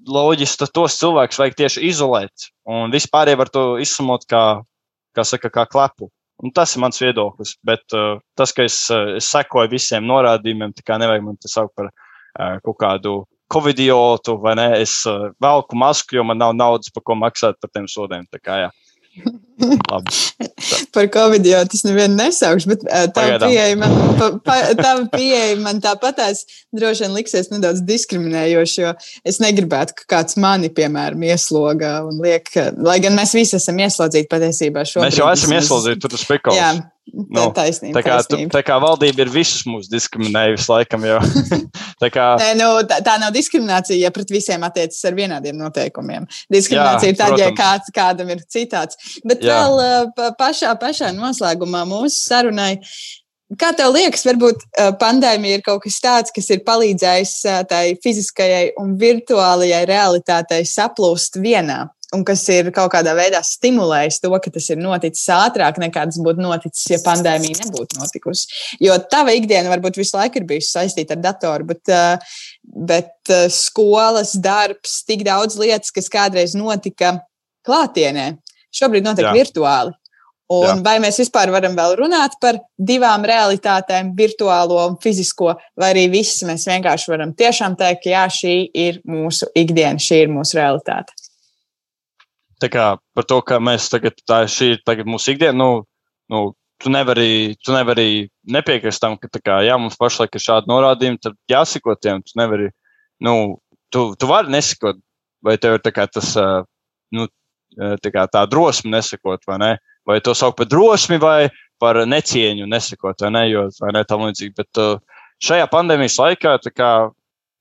loģiski, tad tos cilvēkus vajag tieši izolēt. Un vispār jau var to izsumot kā, kā, saka, kā klepu. Un tas ir mans viedoklis. Bet uh, tas, ka es, uh, es sekoju visiem norādījumiem, tā kā nevajag man te saukt par uh, kaut kādu covidiotu, vai ne? Es uh, velku masku, jo man nav naudas, par ko maksāt par tiem sodiem. Tā kā, jā. Par covid jau tas nevienu nesaukšu, bet uh, tā pieeja man, pa, pa, tā pieeja man tāpatās droši vien liksies nedaudz diskriminējoši, jo es negribētu, ka kāds mani, piemēram, iesloga un liek, lai gan mēs visi esam ieslodzīti patiesībā šobrīd. Mēs jau esam ieslodzīti, tur tas pekals. Jā, Nu, taisnība, tā, kā, taisnība. Tu, tā kā valdība ir visus mūs diskriminējusi, laikam jau. tā, kā... Nē, nu, tā, tā nav diskriminācija, ja pret visiem attiecas ar vienādiem noteikumiem. Diskriminācija Jā, ir tad, ja kāds, kādam ir citāds. Bet Jā. vēl pašā, pašā noslēgumā mūsu sarunai. Kā tev liekas, varbūt pandēmija ir kaut kas tāds, kas ir palīdzējis tai fiziskajai un virtuālajai realitātei saplūst vienā? Un kas ir kaut kādā veidā stimulējis to, ka tas ir noticis ātrāk nekā tas būtu noticis, ja pandēmija nebūtu notikusi. Jo tava ikdiena varbūt visu laiku ir bijusi saistīta ar datoru, bet, eh, bet eh, skolas, darbs, tik daudz lietas, kas kādreiz notika klātienē, šobrīd notiek Jā. virtuāli. Un Jā. vai mēs vispār varam vēl runāt par divām realitātēm, virtuālo un fizisko, vai arī viss mēs vienkārši varam tiešām teikt, ka jā, šī ir mūsu ikdiena, šī ir mūsu realitāte tā kā par to, ka mēs tagad, tā šī ir tagad mūsu ikdiena, nu, nu, tu nevari, tu nevari nepiekrist tam, ka, kā, jā, mums pašlaik ir šādi norādījumi, tad jāsako tiem, tu nevari, nu, tu, tu vari nesakot, vai tev ir kā tas, nu, tā tā drosme nesakot, vai ne? Vai to sauc par drosmi vai par necieņu nesakot, vai ne, jo, vai ne, tam līdzīgi, bet šajā pandēmijas laikā, kā,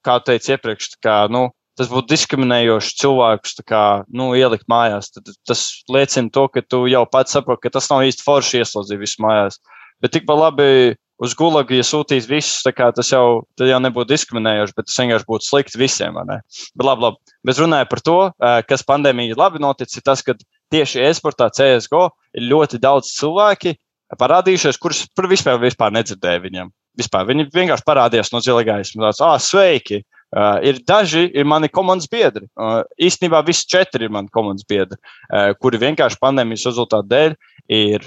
kā teicu iepriekš, kā, nu, tas būtu diskriminējoši cilvēkus kā, nu, ielikt mājās. Tad, tas liecina to, ka tu jau pats saproti, ka tas nav īsti forši ieslodzīt visu mājās. Bet tikpat labi uz gulagu, ja sūtīs visus, kā, tas jau, jau nebūtu diskriminējoši, bet tas vienkārši būtu slikti visiem. Bet, labi, labi. Bet runājot par to, kas pandēmija labi noticis, tas, ka tieši e-sportā CSGO ir ļoti daudz cilvēki parādījušies, kurus vispār, vispār nedzirdēju viņam. Vispār. Viņi vienkārši parādījās no zila gaismas. Tāds, ah, sveiki! Uh, ir daži ir mani komandas biedri. Uh, īstenībā visi četri ir mani komandas biedri, uh, kuri vienkārši pandēmijas rezultātu dēļ ir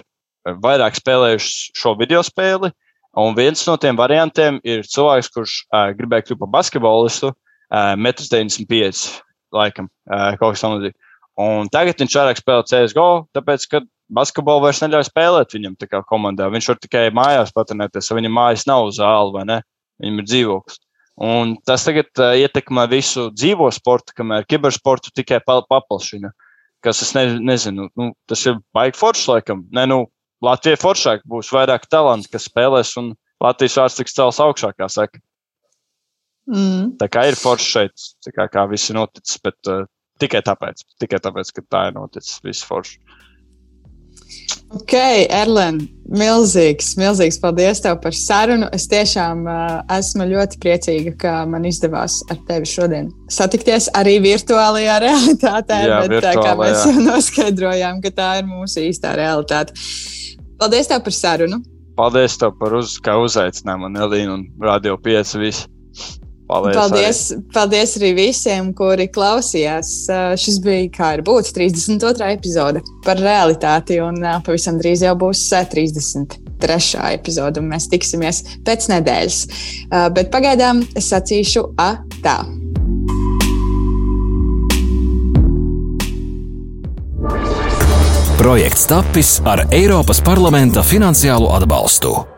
vairāk spēlējuši šo video spēli. Un viens no tiem variantiem ir cilvēks, kurš uh, gribēja kļūt par basketbolistu, uh, 1,95 m, laikam, uh, kaut kas tamlīdzīgs. Un tagad viņš vairāk spēlē CSGO, tāpēc, ka basketbolu vairs neļauj spēlēt viņam tā kā komandā. Viņš var tikai mājās patrenēties, jo viņam mājas nav zāle vai ne. Viņam ir dzīvoklis. Un tas tagad uh, ietekmē visu dzīvo sportu, kamēr kibersportu tikai paplašina. Kas es ne, nezinu, nu, tas ir baigi foršs laikam. Ne, nu, Latvijai foršāk būs vairāk talanti, kas spēlēs, un Latvijas vārds tiks cels augšā, kā saka. Mm. Tā kā ir forši šeit, kā, kā viss ir noticis, bet uh, tikai tāpēc, tikai tāpēc, ka tā ir noticis, viss forši. Ok, Erlen, milzīgs, milzīgs paldies tev par sarunu. Es tiešām uh, esmu ļoti priecīga, ka man izdevās ar tevi šodien satikties arī virtuālajā realitātē. Jā, bet, virtuālajā. kā mēs jau noskaidrojām, ka tā ir mūsu īstā realitāte. Paldies tev par sarunu. Paldies tev par uz, uzaicinājumu, Elīna un Radio 5. Visu. Paldies, paldies, arī. paldies arī visiem, kuri klausījās. Šis bija kā ir būt 32. epizode par realitāti, un pavisam drīz jau būs 33. epizode, un mēs tiksimies pēc nedēļas. Bet pagaidām es sacīšu A tā. Projekts tapis ar Eiropas parlamenta finansiālo atbalstu.